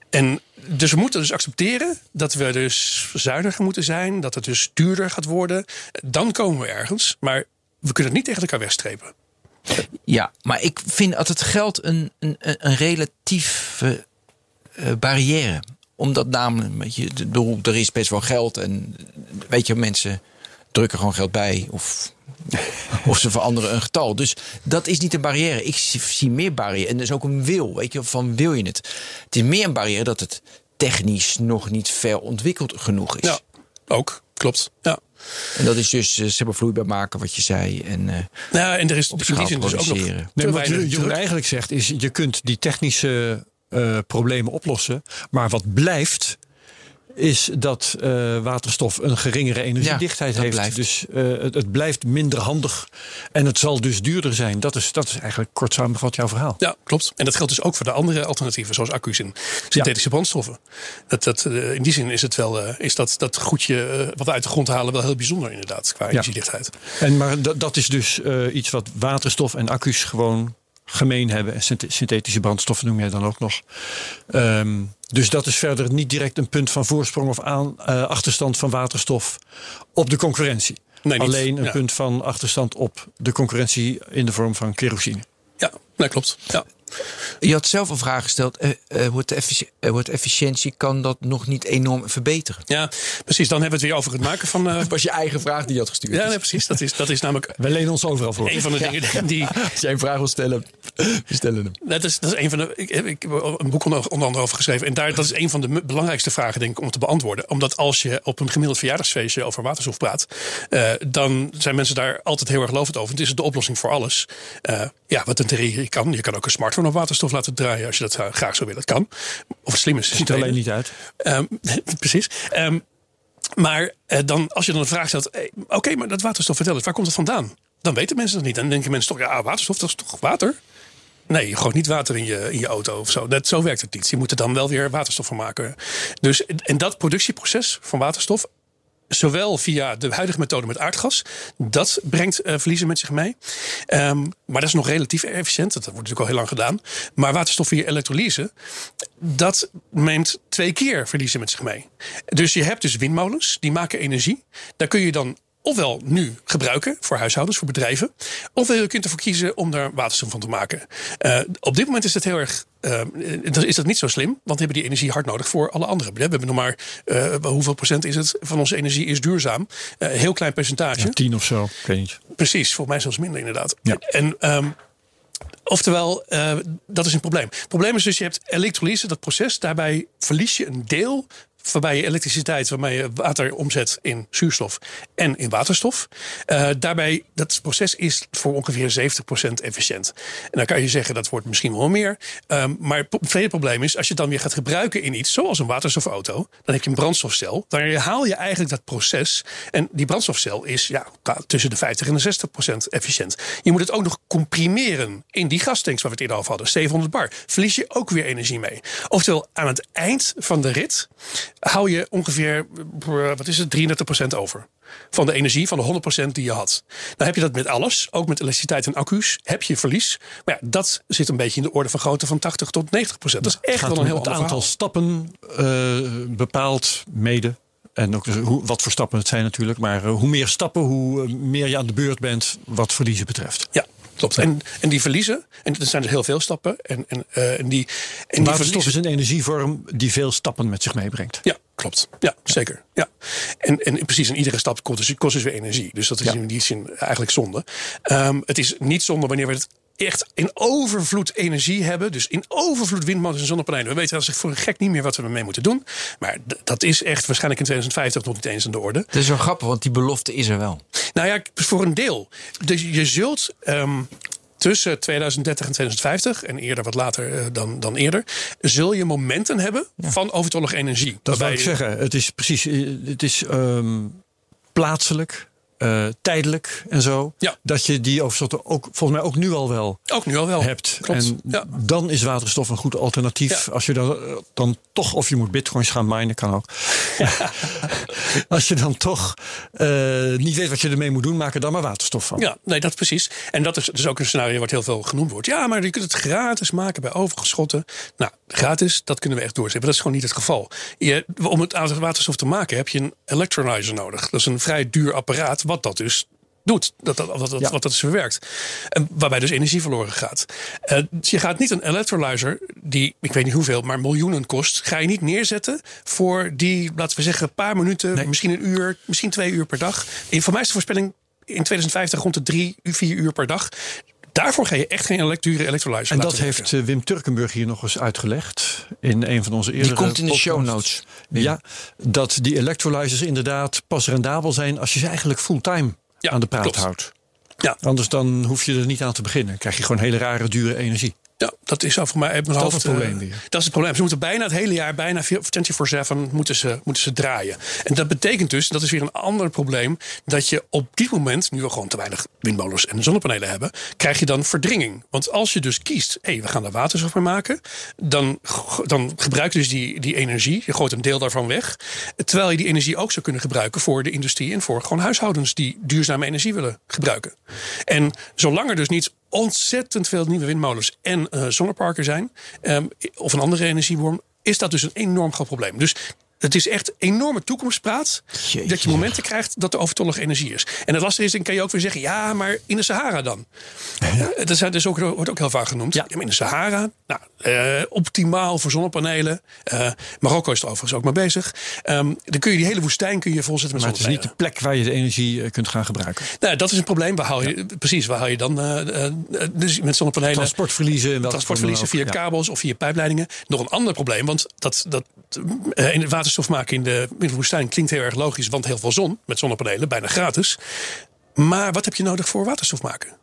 En dus we moeten dus accepteren dat we dus zuiniger moeten zijn, dat het dus duurder gaat worden. Dan komen we ergens, maar we kunnen het niet tegen elkaar wegstrepen. Ja, maar ik vind dat het geld een, een, een een eh, barrière. Omdat namelijk, weet je, de- bedoel, er is best wel geld en weet je, mensen drukken gewoon geld bij of, of ze veranderen een getal. Dus dat is niet een barrière. Ik zie, meer barrière en er is ook een wil, weet je, van wil je het? Het is meer een barrière dat het technisch nog niet ver ontwikkeld genoeg is. Ja, ook. Klopt. Ja. En dat is dus uh, zeg maar, vloeibaar maken wat je zei en eh, Nou, en er is op in schaal die zin dus ook nog Nee, wat druk. eigenlijk zegt is, je kunt die technische eh, problemen oplossen. Maar wat blijft, is dat eh, waterstof een geringere energiedichtheid heeft. blijft. Dus eh, het, het blijft minder handig. En het zal dus duurder zijn. Dat is, dat is eigenlijk kort samengevat jouw verhaal. Ja, klopt. En dat geldt dus ook voor de andere alternatieven, zoals accu's en synthetische brandstoffen. Dat, dat, in die zin is, het wel, is dat, dat goedje wat we uit de grond halen wel heel bijzonder inderdaad, qua energiedichtheid. En, maar dat, dat is dus iets wat waterstof en accu's gewoon gemeen hebben. En synthe- synthetische brandstoffen noem jij dan ook nog. Ehm, dus dat is verder niet direct een punt van voorsprong of aan, eh, achterstand van waterstof op de concurrentie. Nee. Alleen een Ja. punt van achterstand op de concurrentie in de vorm van kerosine. Ja, dat klopt. Ja. Je had zelf een vraag gesteld. eh, eh, wordt, effici- eh, wordt efficiëntie, kan dat nog niet enorm verbeteren? ja, precies. Dan hebben we het weer over het maken van. eh, Dat was je eigen vraag die je had gestuurd. ja, nee, precies. Dat is, dat is namelijk We lenen ons overal voor. een van de dingen die. Als jij een vraag wil stellen, we stellen hem. Dat is, dat is een van de. Ik, heb- ik heb een boek onder, onder andere over geschreven. En daar, dat is een van de belangrijkste vragen, denk ik, om te beantwoorden. Omdat als je op een gemiddeld verjaardagsfeestje over waterstof praat. eh, dan zijn mensen daar altijd heel erg lovend over. Het is de oplossing voor alles. Eh, ja, wat in theorie kan. Je kan ook een smartphone op waterstof laten draaien. Als je dat graag zou willen. Dat kan. Of het slim is. Ziet er het alleen niet uit. Ehm, precies. Ehm, maar eh, dan, als je dan een vraag stelt: eh, oké, maar dat waterstof, vertel eens, waar komt het vandaan? Dan weten mensen dat niet. Dan denken mensen toch: ja, waterstof, dat is toch water? Nee, je gooit niet water in je, in je auto of zo. Dat, zo werkt het niet. Je moet er dan wel weer waterstof van maken. Dus en dat productieproces van waterstof, zowel via de huidige methode met aardgas, dat brengt eh, verliezen met zich mee. Ehm, maar dat is nog relatief efficiënt. Dat wordt natuurlijk al heel lang gedaan. Maar waterstof via elektrolyse, dat neemt twee keer verliezen met zich mee. Dus je hebt dus windmolens, die maken energie. Daar kun je dan ofwel nu gebruiken voor huishoudens, voor bedrijven. Ofwel je kunt ervoor kiezen om daar waterstof van te maken. Eh, op dit moment is het heel erg. Eh, dan is dat niet zo slim, want we hebben die energie hard nodig voor alle andere. We hebben nog maar. eh, hoeveel procent is het van onze energie is duurzaam? Eh, heel klein percentage. Ja, tien of zo, ik weet niet. Precies, volgens mij zelfs minder inderdaad. Ja. En ehm, oftewel, eh, dat is een probleem. Het probleem is dus, je hebt elektrolyse, dat proces. Daarbij verlies je een deel waarbij je elektriciteit, waarmee je water omzet in zuurstof en in waterstof. Eh, daarbij, dat proces is voor ongeveer 70% efficiënt. En dan kan je zeggen, dat wordt misschien wel meer. Ehm, maar het tweede probleem is, als je het dan weer gaat gebruiken in iets, zoals een waterstofauto, dan heb je een brandstofcel. Dan herhaal je eigenlijk dat proces. En die brandstofcel is ja, tussen de 50 en de 60% efficiënt. Je moet het ook nog comprimeren in die gastanks waar we het eerder over hadden, 700 bar. Verlies je ook weer energie mee. Oftewel, aan het eind van de rit hou je ongeveer, eh, wat is het, 33% over. Van de energie, van de 100% die je had. Dan heb je dat met alles, ook met elektriciteit en accu's, heb je verlies. Maar ja, dat zit een beetje in de orde van grootte van 80 tot 90%. Dat is echt wel een heel het aantal verhaal. stappen eh, bepaalt mede. En ook dus hoe, wat voor stappen het zijn natuurlijk. Maar eh, hoe meer stappen, hoe meer je aan de beurt bent wat verliezen betreft. Ja, klopt. En, en die verliezen, en er zijn dus heel veel stappen. En, en, eh, en die, en die Waterstof verliezen- is een energievorm die veel stappen met zich meebrengt. Ja, klopt. Ja, zeker. Ja. En, en precies, en iedere stap kost dus, kost dus weer energie. Dus dat is Ja. in die zin eigenlijk zonde. Ehm, het is niet zonde wanneer we het echt in overvloed energie hebben. Dus in overvloed windmolens en zonnepanelen. We weten als zich voor een gek niet meer wat we ermee moeten doen. Maar d- dat is echt waarschijnlijk in 2050 nog niet eens aan de orde. Dat is wel grappig, want die belofte is er wel. Nou ja, voor een deel. Dus je zult ehm, tussen 2030 en 2050, en eerder wat later eh, dan, dan eerder, zul je momenten hebben van overtollige energie. Dat wil ik je- zeggen. Het is precies, eh, het is ehm, plaatselijk, eh, tijdelijk en zo. Ja. Dat je die overstoffen ook volgens mij ook nu al wel Ook nu al wel. hebt. Klopt. En ja. dan is waterstof een goed alternatief. Ja. Als je dan, eh, dan toch, of je moet bitcoins gaan minen, kan ook. Als je dan toch eh, niet weet wat je ermee moet doen, maak er dan maar waterstof van. Ja, nee, dat precies. En dat is dus ook een scenario wat heel veel genoemd wordt. Ja, maar je kunt het gratis maken bij overgeschotten. Nou, gratis, dat kunnen we echt doorzetten. Dat is gewoon niet het geval. Je, om het waterstof te maken heb je een electrolyzer nodig. Dat is een vrij duur apparaat, wat dat dus doet. Dat, dat, dat, Ja. Wat dat dus verwerkt. En waarbij dus energie verloren gaat. Eh, dus je gaat niet een electrolyzer, die ik weet niet hoeveel, maar miljoenen kost, ga je niet neerzetten voor die, laten we zeggen, een paar minuten, misschien een uur, misschien twee uur per dag. En voor mij is de voorspelling in 2050 rond de drie, vier uur per dag. Daarvoor ga je echt geen dure electrolyzer En dat werken. heeft eh, Wim Turkenburg hier nog eens uitgelegd. In een van onze eerdere Die komt in de show notes. Ja, dat die electrolyzers inderdaad pas rendabel zijn als je ze eigenlijk fulltime Ja, aan de praat klopt. houdt. Ja. Anders dan hoef je er niet aan te beginnen. Dan krijg je gewoon hele rare, dure energie. Ja, dat is voor mij uit mijn dat het probleem eh? Dat is het probleem. Ze moeten bijna het hele jaar, bijna 24-7 moeten ze, moeten ze draaien. En dat betekent dus, dat is weer een ander probleem, dat je op dit moment, nu we gewoon te weinig windmolens en zonnepanelen hebben, krijg je dan verdringing. Want als je dus kiest, hé, we gaan daar waterstof mee maken, dan, dan gebruik je dus die, die energie, je gooit een deel daarvan weg, terwijl je die energie ook zou kunnen gebruiken voor de industrie en voor gewoon huishoudens die duurzame energie willen gebruiken. En zolang er dus niet ontzettend veel nieuwe windmolens en eh, zonneparken zijn, ehm, of een andere energiebron, is dat dus een enorm groot probleem. Dus het is echt enorme toekomstpraat. Jeetje. Dat je momenten krijgt dat er overtollige energie is. En het lastige is, dan kan je ook weer zeggen: ja, maar in de Sahara dan. Eh, Dat dus ook, wordt ook heel vaak genoemd. Ja. maar in de Sahara, nou, eh, optimaal voor zonnepanelen. Eh, Marokko is er overigens ook mee bezig. Ehm, dan kun je die hele woestijn kun je volzetten met Maar het is niet de plek waar je de energie kunt gaan gebruiken. Nou, dat is een probleem. Waar haal je, Precies, waar haal je dan dus met zonnepanelen? Transportverliezen. transportverliezen via kabels of via pijpleidingen. Nog een ander probleem, want dat, dat in het waterstof maken in de, in de woestijn klinkt heel erg logisch, want heel veel zon met zonnepanelen, bijna gratis. Maar wat heb je nodig voor waterstof maken?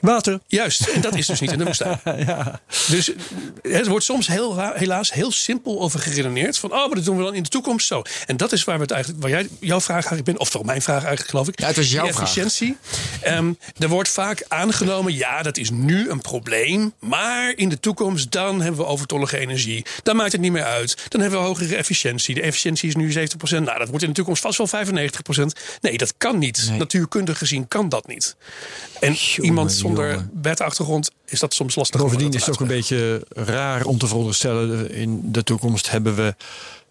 Water. Juist, en dat is dus niet in de woestijn. Dus eh, het wordt soms heel, helaas heel simpel over geredeneerd. Van, oh, maar dat doen we dan in de toekomst zo. En dat is waar we het eigenlijk, waar jij, jouw vraag eigenlijk bent. Of toch mijn vraag eigenlijk, geloof ik. Ja, het was jouw Die vraag. efficiëntie. Ehm, er wordt vaak aangenomen, ja, dat is nu een probleem. Maar in de toekomst, dan hebben we overtollige energie. Dan maakt het niet meer uit. Dan hebben we hogere efficiëntie. De efficiëntie is nu 70%. Nou, dat wordt in de toekomst vast wel 95%. Nee, dat kan niet. Nee. Natuurkundig gezien kan dat niet. En Jongen, iemand zonder wetachtergrond is dat soms lastig. Bovendien is het ook een beetje raar om te veronderstellen. In de toekomst hebben we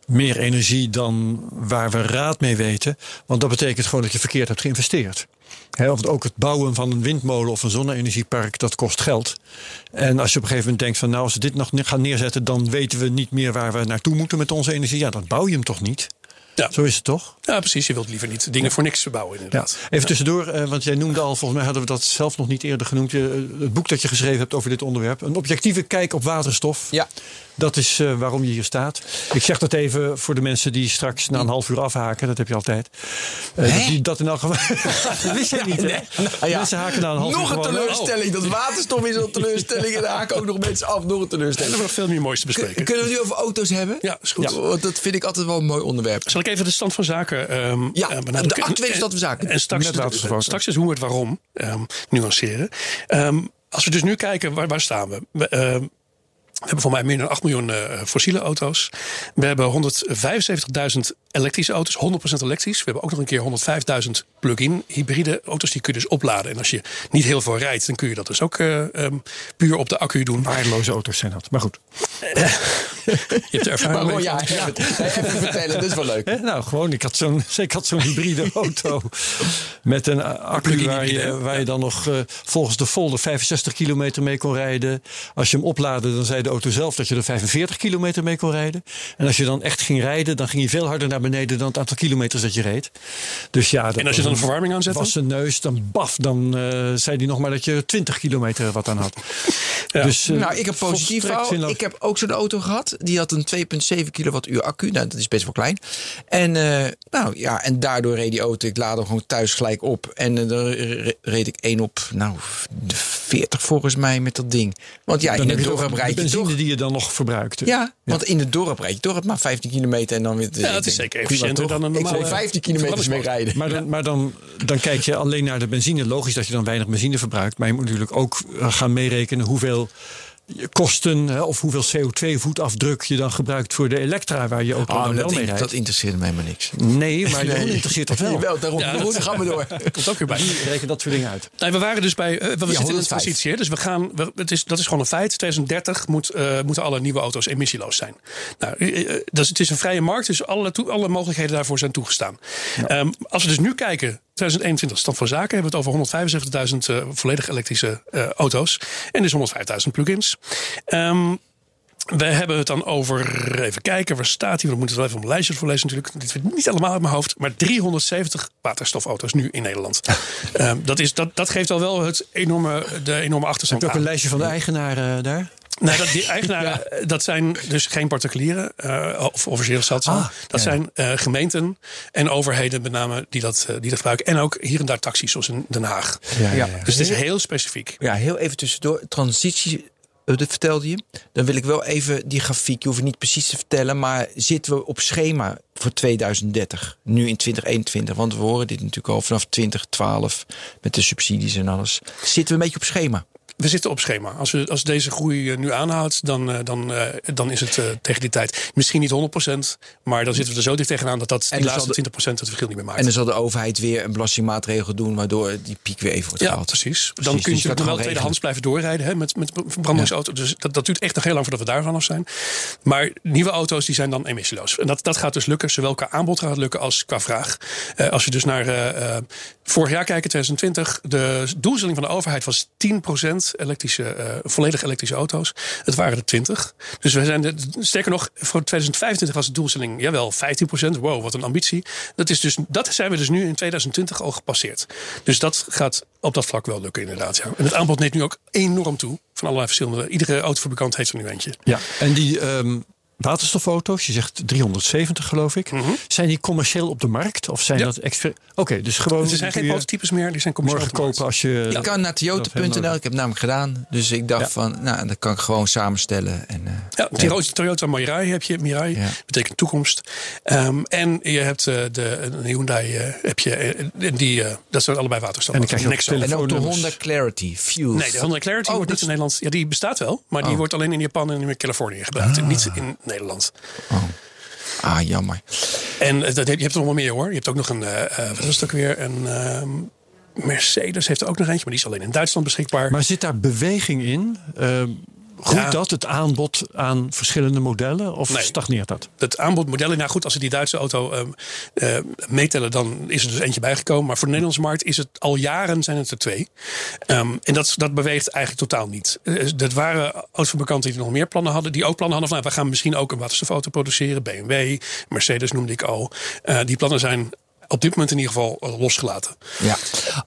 meer energie dan waar we raad mee weten. Want dat betekent gewoon dat je verkeerd hebt geïnvesteerd. Hè, want ook het bouwen van een windmolen of een zonne-energiepark, dat kost geld. En als je op een gegeven moment denkt van nou, als we dit nog gaan neerzetten, dan weten we niet meer waar we naartoe moeten met onze energie. Ja, dan bouw je hem toch niet? Ja. Zo is het toch? Ja, precies. Je wilt liever niet dingen voor niks verbouwen, Ja. inderdaad. Even tussendoor, eh, want jij noemde al, volgens mij hadden we dat zelf nog niet eerder genoemd. Je, eh, het boek dat je geschreven hebt over dit onderwerp. Een objectieve kijk op waterstof. Ja. Dat is eh, waarom je hier staat. Ik zeg dat even voor de mensen die straks na een half uur afhaken. Dat heb je altijd. Hè? dat die dat in elk geval. dat wist jij niet, hè? Nou ja, Mensen haken na een half nog uur een gewoon- teleurstelling. Dat waterstof is een teleurstelling. En daar haken ook nog mensen af. Nog een En teleurstelling. wordt nog veel meer moois te bespreken. Kunnen we het nu over auto's hebben? Ja, is goed. Want dat vind ik altijd wel een mooi onderwerp. Zal ik even de stand van zaken ehm Ja, eh, de actuele stand van zaken. En straks, straks is hoe het waarom ehm, nuanceren. Ehm, als we dus nu kijken, waar, waar staan we? We, we hebben voor mij meer dan 8 miljoen eh, fossiele auto's. We hebben 175.000 elektrische auto's, 100% elektrisch. We hebben ook nog een keer 105.000 plug-in hybride auto's. Die kun je dus opladen. En als je niet heel veel rijdt, dan kun je dat dus ook eh, ehm, puur op de accu doen. Waardeloze auto's zijn dat. Maar goed. Je hebt er ervaring Maar mee. gewoon, ja, even, even vertellen. Dat is wel leuk. Hè, nou, gewoon, ik had zo'n ik had zo'n hybride auto. Met een accu waar je, waar je dan nog eh, volgens de folder 65 kilometer mee kon rijden. Als je hem oplaadde, dan zei de auto zelf dat je er 45 kilometer mee kon rijden. En als je dan echt ging rijden, dan ging hij veel harder naar naar beneden dan het aantal kilometers dat je reed. Dus ja, dat En als je dan een verwarming aanzet? was zijn neus, dan baf, dan eh, zei hij nog maar dat je 20 kilometer wat aan had. Ja. Dus, eh, Nou, ik heb positief. Ik heb ook zo'n auto gehad. Die had een 2,7 kilowattuur accu. Nou, dat is best wel klein. En, eh, nou, ja, en daardoor reed die auto. Ik laadde hem gewoon thuis gelijk op. En dan re- reed ik één op, nou, de 40 volgens mij met dat ding. Want ja, Dan in heb het dorp de rijd je benzine toch... die je dan nog verbruikt. Ja, want in het dorp rijd je toch het maar 15 kilometer en dan weer... Ja, dat is zeker efficiënter dan een Ik normale... zou 15 kilometers mee rijden. Maar, dan, maar dan, dan kijk je alleen naar de benzine. Logisch dat je dan weinig benzine verbruikt. Maar je moet natuurlijk ook eh, gaan meerekenen hoeveel kosten hè, of hoeveel CO2-voetafdruk je dan gebruikt voor de Elektra waar je ook Oh, dan wel dat, mee in- rijdt. dat interesseert mij maar niks. nee, maar Jeroen interesseert dat wel. Daarom. Ja, Jeroen, gaan we door. Komt ook weer bij. Die rekenen dat soort dingen uit. Nee, we waren dus bij. eh, we zitten in een 105. transitie. hè, Dus we gaan. we- het is, dat is gewoon een feit. 2030 moet, eh, moeten alle nieuwe auto's emissieloos zijn. Nou, dat is, het is een vrije markt, dus alle, toe- alle mogelijkheden daarvoor zijn toegestaan. Ehm, als we dus nu kijken. 2021 stand van zaken hebben we het over 175.000 eh, volledig elektrische eh, auto's. En dus 105.000 plugins. Ehm we hebben het dan over, even kijken, waar staat hij? We moeten het wel even op een lijstje voorlezen natuurlijk. Dit weet niet allemaal uit mijn hoofd. Maar 370 waterstofauto's nu in Nederland. Ehm, dat, is, dat, dat geeft al wel het enorme, de enorme Heb achterstand je ook een lijstje van de eigenaren eh, daar? Nee, dat, die eigenaren, eh, dat zijn dus geen particulieren eh, of officieel. Ah, dat ja. zijn eh, gemeenten en overheden met name die dat, die dat gebruiken. En ook hier en daar taxis, zoals in Den Haag. Ja. Dus het is heel specifiek. Ja, heel even tussendoor. Transitie, dat vertelde je. Dan wil ik wel even die grafiek, je hoeft het niet precies te vertellen, maar zitten we op schema voor 2030, nu in 2021? Want we horen dit natuurlijk al vanaf 2012 met de subsidies en alles. Zitten we een beetje op schema? We zitten op schema. Als, we, als deze groei eh, nu aanhoudt, dan, eh, dan, eh, dan is het tegen die tijd misschien niet 100%. Maar dan zitten we er zo dicht tegenaan dat dat En die laatste zal 20% het verschil niet meer maakt. En dan zal de overheid weer een belastingmaatregel doen, waardoor die piek weer even wordt ja, gehaald. precies. Dan Precies, kun je dus nog wel tweedehands blijven doorrijden hè, met, met verbrandingsauto. Dus dat, dat duurt echt nog heel lang voordat we daar vanaf zijn. Maar nieuwe auto's die zijn dan emissieloos. En dat, dat gaat dus lukken. Zowel qua aanbod gaat het lukken als qua vraag. Als je dus naar vorig jaar kijkt, 2020. De doelstelling van de overheid was 10% elektrische, eh, volledig elektrische auto's. Het waren er 20. Dus we zijn, de, sterker nog, voor 2025 was de doelstelling jawel 15%. Wow, wat een ambitie. Dat, is dus, dat zijn we dus nu in 2020 al gepasseerd. Dus dat gaat op dat vlak wel lukken inderdaad. Ja. En het aanbod neemt nu ook enorm toe. Van allerlei verschillende. Iedere autofabrikant heeft er nu eentje. Ja. En die ehm, waterstofauto's, je zegt 370 geloof ik. Zijn die commercieel op de markt? Of zijn Ja. dat extra... Oké, dus gewoon... Er zijn geen prototypes meer, die zijn commercieel Morgen kopen als je... Ik kan naar toyota.nl, ik heb het namelijk gedaan. Dus ik dacht Ja. van, nou, dat kan ik gewoon samenstellen. En, eh, Ja, Toyota, Toyota Mirai heb je. Mirai Ja. betekent toekomst. Ehm, en je hebt eh, de een Hyundai eh, heb je. en die, eh, dat zijn allebei waterstof. En dan krijg je en ook de. Honda Clarity, Fuse. Nee, de Honda Clarity Oh, wordt niet in Nederland. Ja, die bestaat wel, maar die wordt alleen in Japan en in Californië gebruikt. En niet in Nederland. Ah, jammer. En eh, dat heb, je hebt er nog wel meer hoor. Je hebt ook nog een. eh, eh, wat is het ook weer? Een. ehm, Mercedes heeft er ook nog eentje, maar die is alleen in Duitsland beschikbaar. Maar zit daar beweging in? Ehm groeit Ja. dat, het aanbod aan verschillende modellen? Of Nee. stagneert dat? het aanbodmodellen. Nou goed, als ze die Duitse auto ehm, eh, meetellen, dan is er dus eentje bijgekomen. Maar voor de Nederlandse markt is het al jaren zijn het er twee. Ehm, en dat, dat beweegt eigenlijk totaal niet. Eh, dat waren autofabrikanten die nog meer plannen hadden, die ook plannen hadden van nou, we gaan misschien ook een waterstofauto produceren. BMW, Mercedes noemde ik al. Eh, die plannen zijn op dit moment in ieder geval eh, losgelaten. Ja,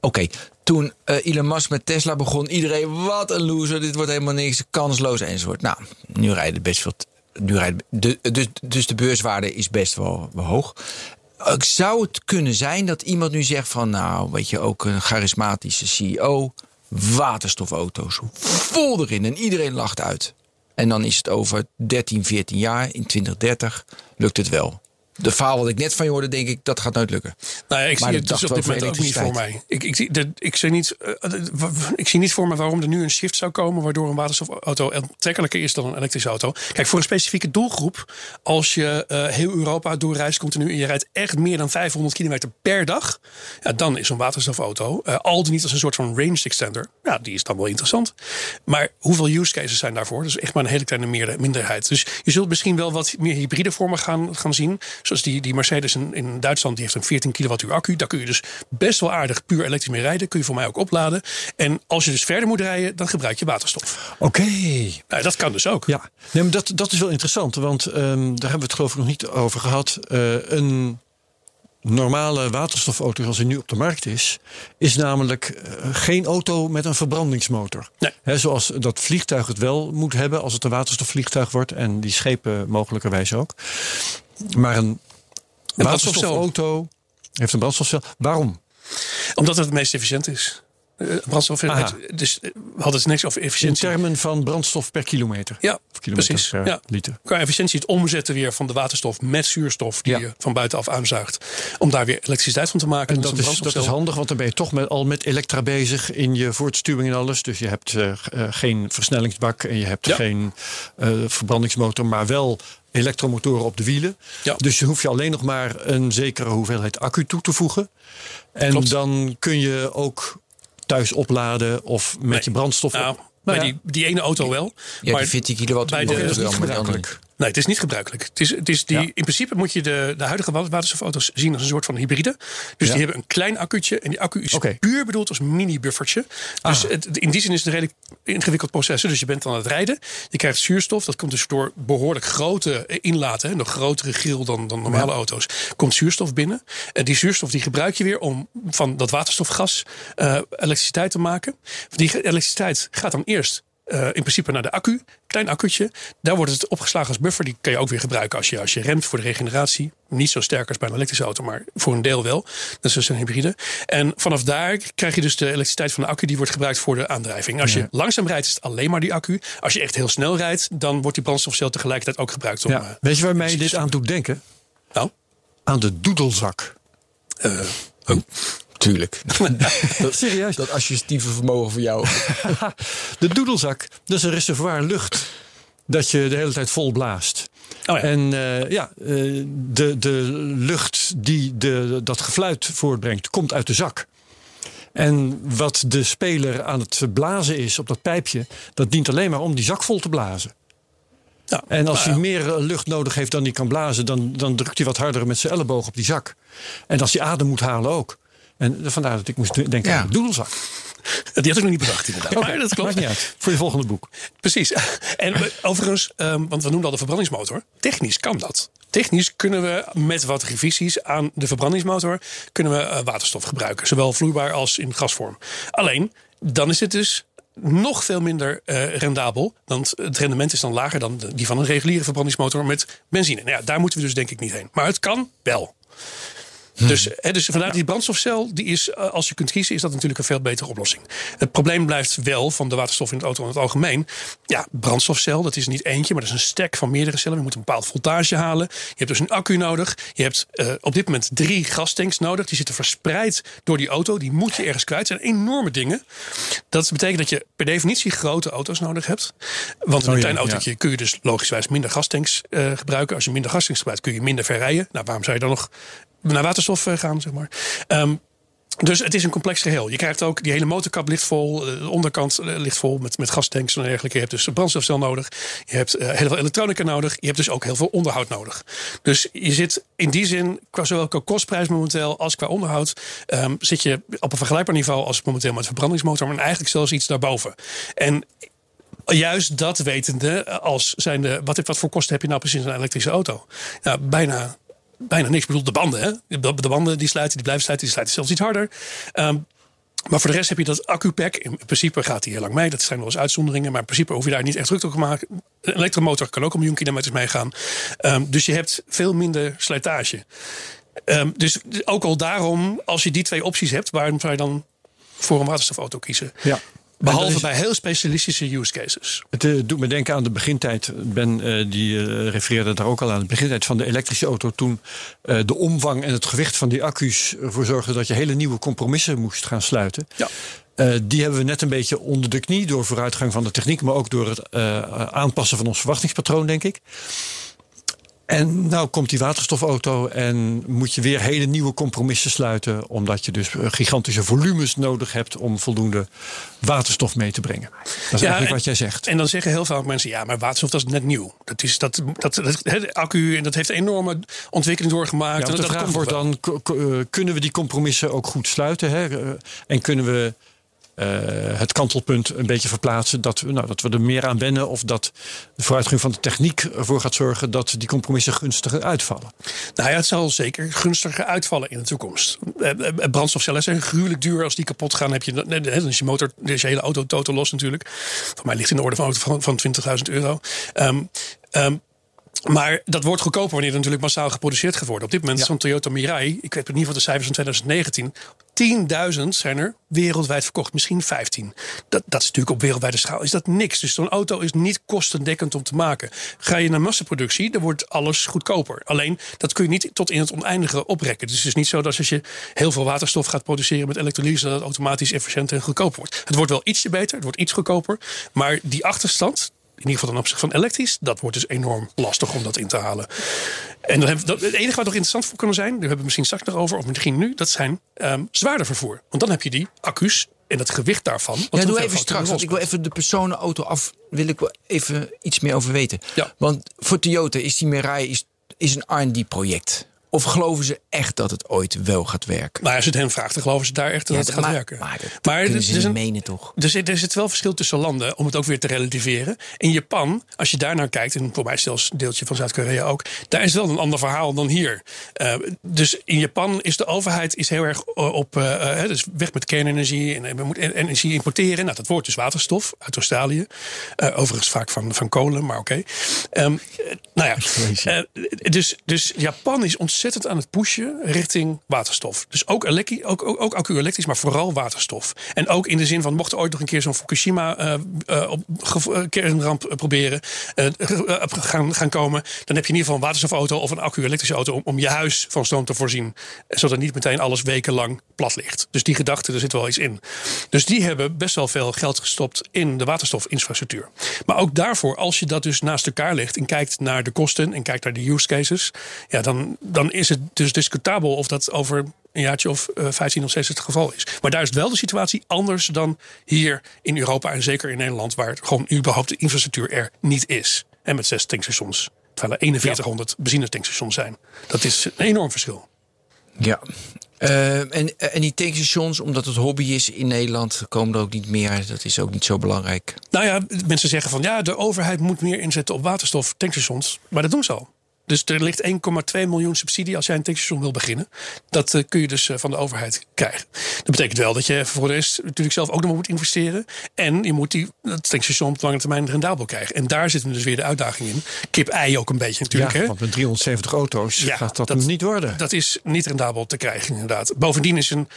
oké. Toen eh, Elon Musk met Tesla begon, iedereen, wat een loser, dit wordt helemaal niks, kansloos enzovoort. Nou, nu rijden best veel. Nu rijden, de, dus, dus de beurswaarde is best wel, wel hoog. Zou het kunnen zijn dat iemand nu zegt van, nou, weet je, ook een charismatische CEO, waterstofauto's, vol erin en iedereen lacht uit. En dan is het over 13, 14 jaar, in 2030, lukt het wel. De verhaal wat ik net van je hoorde, denk ik, dat gaat nooit lukken. Nou ja, ik Maar zie dat het dus op dit moment ook niet voor mij. Ik, ik, zie, de, ik, zie niet, eh, de- ik zie niet voor me waarom er nu een shift zou komen... waardoor een waterstofauto aantrekkelijker is dan een elektrische auto. Kijk, voor een specifieke doelgroep... als je eh, heel Europa doorreist continu... en je rijdt echt meer dan 500 kilometer per dag... Ja, dan is een waterstofauto, eh, al dan niet als een soort van range extender... ja, die is dan wel interessant. Maar hoeveel use cases zijn daarvoor? Dat is echt maar een hele kleine meerder- minderheid. Dus je zult misschien wel wat meer hybride vormen gaan, gaan zien. Zoals die, die Mercedes in, in Duitsland, die heeft een 14 kilowattuur accu. Daar kun je dus best wel aardig puur elektrisch mee rijden. Kun je voor mij ook opladen. En als je dus verder moet rijden, dan gebruik je waterstof. Oké. Nou, dat kan dus ook. Ja, nee, maar dat, dat is wel interessant. Want ehm, daar hebben we het geloof ik nog niet over gehad. Eh, een normale waterstofauto zoals die nu op de markt is... is namelijk eh, geen auto met een verbrandingsmotor. Nee. Hè, zoals dat vliegtuig het wel moet hebben als het een waterstofvliegtuig wordt. En die schepen mogelijkerwijs ook. Maar een, waterstofauto heeft een brandstofcel. Waarom? Omdat het het meest efficiënt is. Eh, brandstof, dus eh, we hadden het niks over In efficiëntie. termen van brandstof per kilometer. Ja, kilometer precies. per Ja. liter. Qua efficiëntie het omzetten weer van de waterstof met zuurstof die Ja. je van buitenaf aanzuigt. Om daar weer elektriciteit van te maken. En Dat dat is, dat is handig, want dan ben je toch met, al met elektra bezig in je voortstuwing en alles. Dus je hebt eh, eh, geen versnellingsbak en je hebt Ja. geen eh, verbrandingsmotor, maar wel elektromotoren op de wielen. Ja. Dus je hoeft je alleen nog maar een zekere hoeveelheid accu toe te voegen. En Klopt. dan kun je ook thuis opladen of met Nee. je brandstof. Nou, op- bij ja. die, die ene auto wel. Ja, maar die 14 kilowatt. bij de- dat is niet gebruikelijk. Nee, het is niet gebruikelijk. Het is, het is die, Ja. In principe moet je de, de huidige wa- waterstofauto's zien als een soort van hybride. Dus Ja. die hebben een klein accu'tje. En die accu is Oké. puur bedoeld als mini-buffertje. Dus Ah. het, in die zin is het een redelijk ingewikkeld proces. Dus je bent aan het rijden. Je krijgt zuurstof. Dat komt dus door behoorlijk grote eh, inlaten. Hè, nog grotere grill dan, dan normale auto's. Komt zuurstof binnen. En die zuurstof die gebruik je weer om van dat waterstofgas eh, elektriciteit te maken. Die elektriciteit gaat dan eerst eh, in principe naar de accu. Klein accu'tje. Daar wordt het opgeslagen als buffer. Die kan je ook weer gebruiken als je, als je remt voor de regeneratie. Niet zo sterk als bij een elektrische auto, maar voor een deel wel. Dat is dus een hybride. En vanaf daar krijg je dus de elektriciteit van de accu. Die wordt gebruikt voor de aandrijving. Als je Ja. langzaam rijdt, is het alleen maar die accu. Als je echt heel snel rijdt, dan wordt die brandstofcel tegelijkertijd ook gebruikt. Om, Ja. eh, Weet je waar mij dit aan doet denken? nou, Aan de doedelzak. eh, Tuurlijk. dat, Serieus? dat associatieve vermogen voor jou. De doedelzak, dat is een reservoir lucht dat je de hele tijd vol blaast. oh ja. En eh, ja, eh, de, de lucht die de, dat gefluit voortbrengt, komt uit de zak. En wat de speler aan het blazen is op dat pijpje, dat dient alleen maar om die zak vol te blazen. Ja, En als nou hij meer eh, lucht nodig heeft dan hij kan blazen, dan, dan drukt hij wat harder met zijn elleboog op die zak. En als hij adem moet halen ook. En vandaar dat ik moest denken Ja. aan de doedelzak. Die had ik nog niet bedacht, inderdaad. Maar dat klopt. Niet uit. Voor je volgende boek. Precies. En we- overigens, ehm, want we noemden al de verbrandingsmotor. Technisch kan dat. Technisch kunnen we met wat revisies aan de verbrandingsmotor... kunnen we eh, waterstof gebruiken. Zowel vloeibaar als in gasvorm. Alleen, dan is het dus nog veel minder eh, rendabel. Want het rendement is dan lager dan die van een reguliere verbrandingsmotor met benzine. Nou ja, daar moeten we dus denk ik niet heen. Maar het kan wel. Dus, hè, dus vandaar die brandstofcel, die is, eh, als je kunt kiezen, is dat natuurlijk een veel betere oplossing. Het probleem blijft wel van de waterstof in het auto in het algemeen. Ja, brandstofcel, dat is niet eentje, maar dat is een stack van meerdere cellen. Je moet een bepaald voltage halen. Je hebt dus een accu nodig. Je hebt eh, op dit moment drie gastanks nodig. Die zitten verspreid door die auto. Die moet je ergens kwijt. Het zijn enorme dingen. Dat betekent dat je per definitie grote auto's nodig hebt. Want in Oh een ja, klein ja. autootje kun je dus logischwijs minder gastanks eh, gebruiken. Als je minder gastanks gebruikt, kun je minder ver rijden. Nou, waarom zou je dan nog naar waterstof eh, gaan, zeg maar. Ehm, dus het is een complex geheel. Je krijgt ook die hele motorkap ligt vol. eh, De onderkant eh, ligt vol met, met gastanks en dergelijke. Je hebt dus een brandstofcel nodig. Je hebt heel veel elektronica nodig. Je hebt dus ook heel veel onderhoud nodig. Dus je zit in die zin, qua zowel qua kostprijs momenteel als qua onderhoud, ehm, zit je op een vergelijkbaar niveau als momenteel met verbrandingsmotor, maar eigenlijk zelfs iets daarboven. En juist dat wetende, als zijnde, wat, wat voor kosten heb je nou precies een elektrische auto? Nou, bijna, bijna niks. Ik bedoel, de banden, hè? De, de banden die sluiten, die blijven sluiten, die sluiten zelfs iets harder. Ehm, maar voor de rest heb je dat accu-pack. In principe gaat die heel lang mee. Dat zijn wel eens uitzonderingen. Maar in principe hoef je daar niet echt druk op te maken. Een elektromotor kan ook een miljoen kilometers meegaan. Ehm, dus je hebt veel minder slijtage. Ehm, dus ook al daarom, als je die twee opties hebt, waarom zou je dan voor een waterstofauto kiezen? Ja. Behalve is- bij heel specialistische use cases. Het eh, doet me denken aan de begintijd. Ben eh, die eh, refereerde daar ook al aan. De begintijd van de elektrische auto. Toen de omvang en het gewicht van die accu's ervoor zorgden dat je hele nieuwe compromissen moest gaan sluiten. Ja. Die hebben we net een beetje onder de knie door vooruitgang van de techniek, maar ook door het aanpassen van ons verwachtingspatroon, denk ik. En nou komt die waterstofauto en moet je weer hele nieuwe compromissen sluiten. Omdat je dus eh, gigantische volumes nodig hebt om voldoende waterstof mee te brengen. Dat is eigenlijk en- wat jij zegt. En dan zeggen heel veel mensen, ja, maar waterstof dat is net nieuw. Dat is dat, dat, dat accu en dat heeft een enorme ontwikkeling doorgemaakt. Ja, en de dat, vraag komt wordt dan, eh, kunnen we die compromissen ook goed sluiten? Hè? Eh, En kunnen we eh, het kantelpunt een beetje verplaatsen? Dat we, nou, dat we er meer aan wennen of dat de vooruitgang van de techniek ervoor gaat zorgen dat die compromissen gunstiger uitvallen. Nou ja, het zal zeker gunstiger uitvallen in de toekomst. Eh, eh, Brandstofcellen zijn gruwelijk duur. Als die kapot gaan, heb je, dan is je motor, is je hele auto totaal los natuurlijk. Voor mij ligt in de orde van, van, van 20.000 euro. Ehm, ehm, maar dat wordt goedkoper wanneer er natuurlijk massaal geproduceerd gaat worden. Op dit moment is zo'n Toyota Mirai, ik weet in ieder geval de cijfers van 2019, 10.000 zijn er wereldwijd verkocht. Misschien 15. Dat, dat is natuurlijk op wereldwijde schaal is dat niks. Dus zo'n auto is niet kostendekkend om te maken. Ga je naar massaproductie, dan wordt alles goedkoper. Alleen, dat kun je niet tot in het oneindige oprekken. Dus het is niet zo dat als je heel veel waterstof gaat produceren met elektrolyse... dat het automatisch efficiënter en goedkoper wordt. Het wordt wel ietsje beter, het wordt iets goedkoper. Maar die achterstand, in ieder geval ten opzichte van elektrisch, dat wordt dus enorm lastig om dat in te halen. En dan hebben, dat, het enige wat nog interessant voor kunnen zijn, daar hebben we misschien straks nog over, of misschien nu, dat zijn ehm zwaarder vervoer. Want dan heb je die accu's en het gewicht daarvan. Ja, doe even straks, want ik wil even de personenauto af. Wil ik wel even iets meer over weten. Ja. Want voor Toyota is die Mirai is, is een R&D-project. Of geloven ze echt dat het ooit wel gaat werken? Maar als je het hen vraagt, dan geloven ze daar echt dat Ja, het gaat maar, werken. Maar dat Maar ze niet een- menen, toch? Er zit, er zit wel verschil tussen landen, om het ook weer te relativeren. In Japan, als je daar naar kijkt, en voor mij zelfs een deeltje van Zuid-Korea ook, daar is wel een ander verhaal dan hier. Eh, dus in Japan is de overheid is heel erg eh, op, eh, dus weg met kernenergie en, we moeten energie importeren. Nou, dat wordt dus waterstof uit Australië. Overigens vaak van, van kolen, maar oké. Ehm, eh, nou ja, dus, dus Japan is ontzettend aan het pushen richting waterstof. Dus ook, ook, ook, ook accu-elektrisch, maar vooral waterstof. En ook in de zin van, mocht er ooit nog een keer zo'n Fukushima eh, op, eh, kernramp eh, proberen gaan, gaan komen, dan heb je in ieder geval een waterstofauto of een accu-elektrische auto om, om je huis van stroom te voorzien. Zodat niet meteen alles wekenlang plat ligt. Dus die gedachte, er zit wel iets in. Dus die hebben best wel veel geld gestopt in de waterstofinfrastructuur. Maar ook daarvoor, als je dat dus naast elkaar legt en kijkt naar de kosten en kijkt naar de use cases, ja, dan, dan is het dus discutabel of dat over een jaartje of eh, 15 nog steeds het geval is. Maar daar is wel de situatie anders dan hier in Europa en zeker in Nederland, waar gewoon überhaupt de infrastructuur er niet is. En met zes tankstations. Terwijl er 4100 benzinetankstations zijn. Dat is een enorm verschil. Ja. Eh, en, en die tankstations, omdat het hobby is in Nederland, komen er ook niet meer. Dat is ook niet zo belangrijk. Nou ja, mensen zeggen van ja, de overheid moet meer inzetten op waterstof tankstations. Maar dat doen ze al. Dus er ligt 1,2 miljoen subsidie als jij een tankstation wil beginnen. Dat eh, kun je dus eh, van de overheid krijgen. Dat betekent wel dat je voor de rest natuurlijk zelf ook nog moet investeren. En je moet die, dat tankstation op lange termijn rendabel krijgen. En daar zit hem dus weer de uitdaging in. Kip-ei ook een beetje natuurlijk. ja, hè? want met 370 auto's Ja, gaat dat, niet worden. Dat is niet rendabel te krijgen, inderdaad. Bovendien is een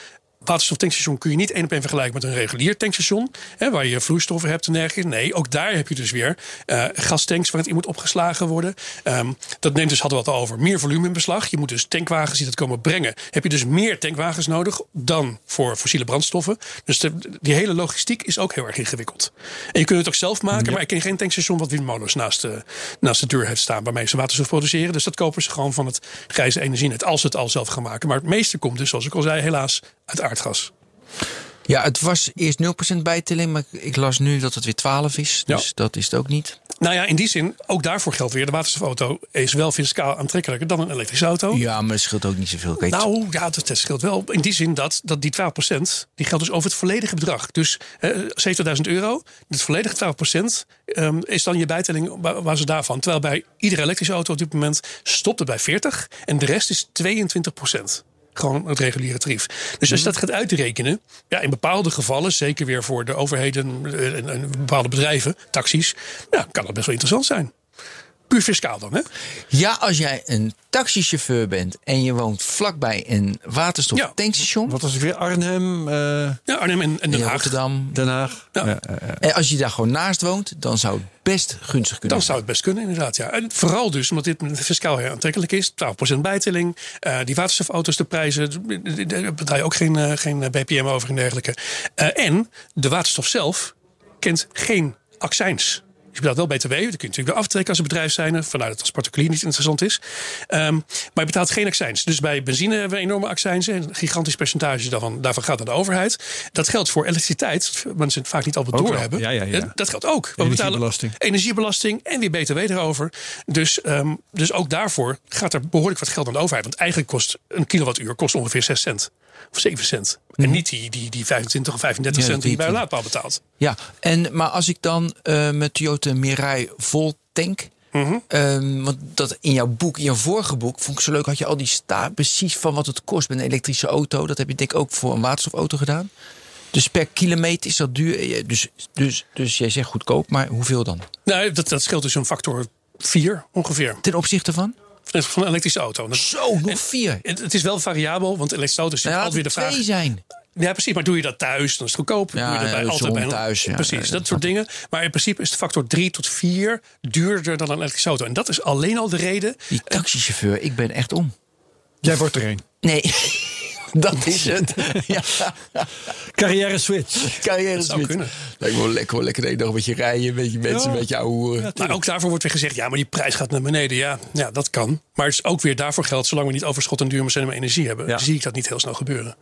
waterstoftankstation kun je niet één op één vergelijken met een regulier tankstation. Hè, waar je vloeistoffen hebt en dergelijke. Nee, ook daar heb je dus weer eh, gastanks waar het in moet opgeslagen worden. Ehm, dat neemt dus, hadden we het al over, meer volume in beslag. Je moet dus tankwagens die dat komen brengen. Heb je dus meer tankwagens nodig dan voor fossiele brandstoffen. Dus de, die hele logistiek is ook heel erg ingewikkeld. En je kunt het ook zelf maken, maar ik ken geen tankstation wat windmolens naast de, naast de deur heeft staan. Waarmee ze waterstof produceren. Dus dat kopen ze gewoon van het grijze energienet. Als ze het al zelf gaan maken. Maar het meeste komt dus, zoals ik al zei, helaas uit aardgas. Ja, het was eerst 0% bijtelling, maar ik las nu dat het weer 12 is. Dus Ja. dat is het ook niet. Nou ja, in die zin, ook daarvoor geldt weer. De waterstofauto is wel fiscaal aantrekkelijker dan een elektrische auto. Ja, maar het scheelt ook niet zoveel. Kijk, Nou ja, dat, dat scheelt wel. In die zin dat, dat die 12% die geldt dus over het volledige bedrag. Dus eh 70.000 euro, het volledige 12% ehm, is dan je bijtelling op ba- basis daarvan. Terwijl bij iedere elektrische auto op dit moment stopt het bij 40 en de rest is 22%. Gewoon het reguliere tarief. Dus als je dat gaat uitrekenen, ja, in bepaalde gevallen, zeker weer voor de overheden eh, en, en bepaalde bedrijven, taxis, ja, kan dat best wel interessant zijn. Puur fiscaal dan, hè? ja, als jij een taxichauffeur bent en je woont vlakbij een waterstof Ja. tankstation Wat was het weer? Arnhem, eh, Ja, Arnhem en, en Den Haag. Rotterdam. Den Haag. Ja. Ja, eh, En als je daar gewoon naast woont, dan zou het best gunstig kunnen Dan zijn. zou het best kunnen, inderdaad. Ja. En vooral dus omdat dit fiscaal heel aantrekkelijk is. 12% bijtelling. eh, die waterstofauto's, de prijzen. Daar betaal je ook geen, eh, geen BPM over en dergelijke. Eh, en de waterstof zelf kent geen accijns. Je betaalt wel BTW. Dat kun je natuurlijk weer aftrekken als een bedrijf zijn. Vanuit het als particulier niet interessant is. Ehm, maar je betaalt geen accijns. Dus bij benzine hebben we enorme accijns. Een gigantisch percentage daarvan, daarvan gaat naar de overheid. Dat geldt voor elektriciteit. Mensen het vaak niet altijd wel. doorhebben. Ja, ja, ja. Eh, Dat geldt ook. We betalen Energiebelasting. energiebelasting en weer BTW erover. Dus, ehm, dus ook daarvoor gaat er behoorlijk wat geld aan de overheid. Want eigenlijk kost een kilowattuur kost ongeveer 6 cent. Of 7 cent. En niet die, die, die 25 of 35 Ja, cent die je bij een laadpaal betaalt. Ja, en, maar als ik dan eh met Toyota Mirai vol tank. Mhm. ehm, want dat in jouw boek, in jouw vorige boek, vond ik zo leuk. Had je al die sta precies van wat het kost met een elektrische auto. Dat heb je denk ik ook voor een waterstofauto gedaan. Dus per kilometer is dat duur. Eh, Dus, dus, dus jij zegt goedkoop, maar hoeveel dan? Nou, dat, dat scheelt dus een factor 4 ongeveer. Ten opzichte van? Van een elektrische auto. Zo, nog vier. Het, het is wel variabel, want elektrische auto's Nou, altijd weer de vraag. twee zijn. Ja, precies. Maar doe je dat thuis, dan is het goedkoop. Ja, doe je dat ja, bij de altijd bij een- thuis, ja. Precies, Ja, dat dat soort dingen. Maar in principe is de factor 3 tot 4 duurder dan een elektrische auto. En dat is alleen al de reden. Die taxichauffeur, ik ben echt om. Jij wordt er een. Nee, dat is het. ja. Carrière switch. Carrière zou kunnen. Lijkt me wel lekker, wel lekker de dag een beetje rijden, een beetje mensen, een beetje ouwe. Maar ook daarvoor wordt weer gezegd, ja, maar die prijs gaat naar beneden. Ja, ja dat kan. Maar het is ook weer daarvoor geldt, zolang we niet overschot en duurzame energie hebben, Ja. zie ik dat niet heel snel gebeuren.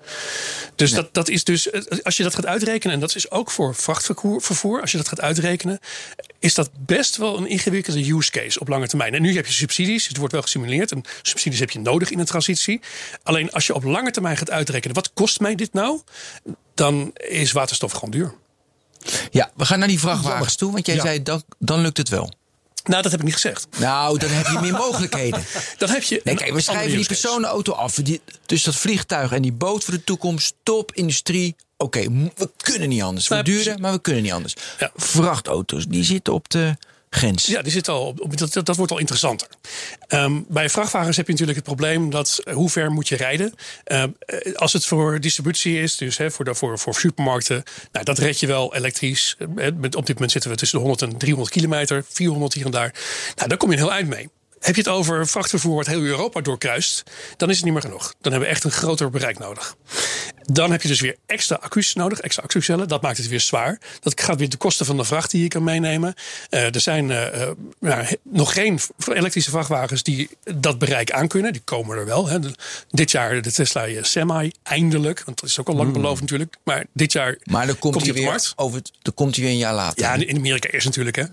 Dus dat, dat is dus, eh, als je dat gaat uitrekenen, en dat is ook voor vrachtvervoer, vervoer, als je dat gaat uitrekenen, is dat best wel een ingewikkelde use case op lange termijn. En nu heb je subsidies, het wordt wel gesimuleerd. En subsidies heb je nodig in een transitie. Alleen als je op lange termijn gaat uitrekenen, wat kost mij dit nou? Dan is waterstof gewoon duur. Ja, we gaan naar die vrachtwagens toe, want jij Ja. zei dan, dan lukt het wel. Nou, dat heb ik niet gezegd. Nou, dan heb je meer mogelijkheden. Dan heb je. Nee, kijk, we schrijven die personenauto af. Die, dus dat vliegtuig en die boot voor de toekomst, top, industrie. Oké, we kunnen niet anders. We precies. maar we kunnen niet anders. Ja. Vrachtauto's, die zitten op de grens. Ja, die zit al op, op- dat, dat, wordt al interessanter. Ehm, bij vrachtwagens heb je natuurlijk het probleem dat hoe ver moet je rijden? Ehm, eh, als het voor distributie is, dus hè, voor, de, voor, voor supermarkten, nou, dat red je wel elektrisch. Eh, met- Op dit moment zitten we tussen de 100 en 300 kilometer, 400 hier en daar. Nou, daar kom je een heel eind mee. Heb je het over vrachtvervoer wat heel Europa doorkruist, dan is het niet meer genoeg. Dan hebben we echt een groter bereik nodig. Dan heb je dus weer extra accu's nodig, extra accucellen. Dat maakt het weer zwaar. Dat gaat weer de kosten van de vracht die je kan meenemen. Eh, er zijn eh, eh, nog geen elektrische vrachtwagens die dat bereik aankunnen. Die komen er wel. Hè. Dit jaar de Tesla Semi, eindelijk. Want dat is ook al lang beloofd natuurlijk. Maar dit jaar Hmm. Maar dan komt, hij weer markt. over, het- dan komt hij weer een jaar later. Ja, in Amerika eerst natuurlijk. Hè.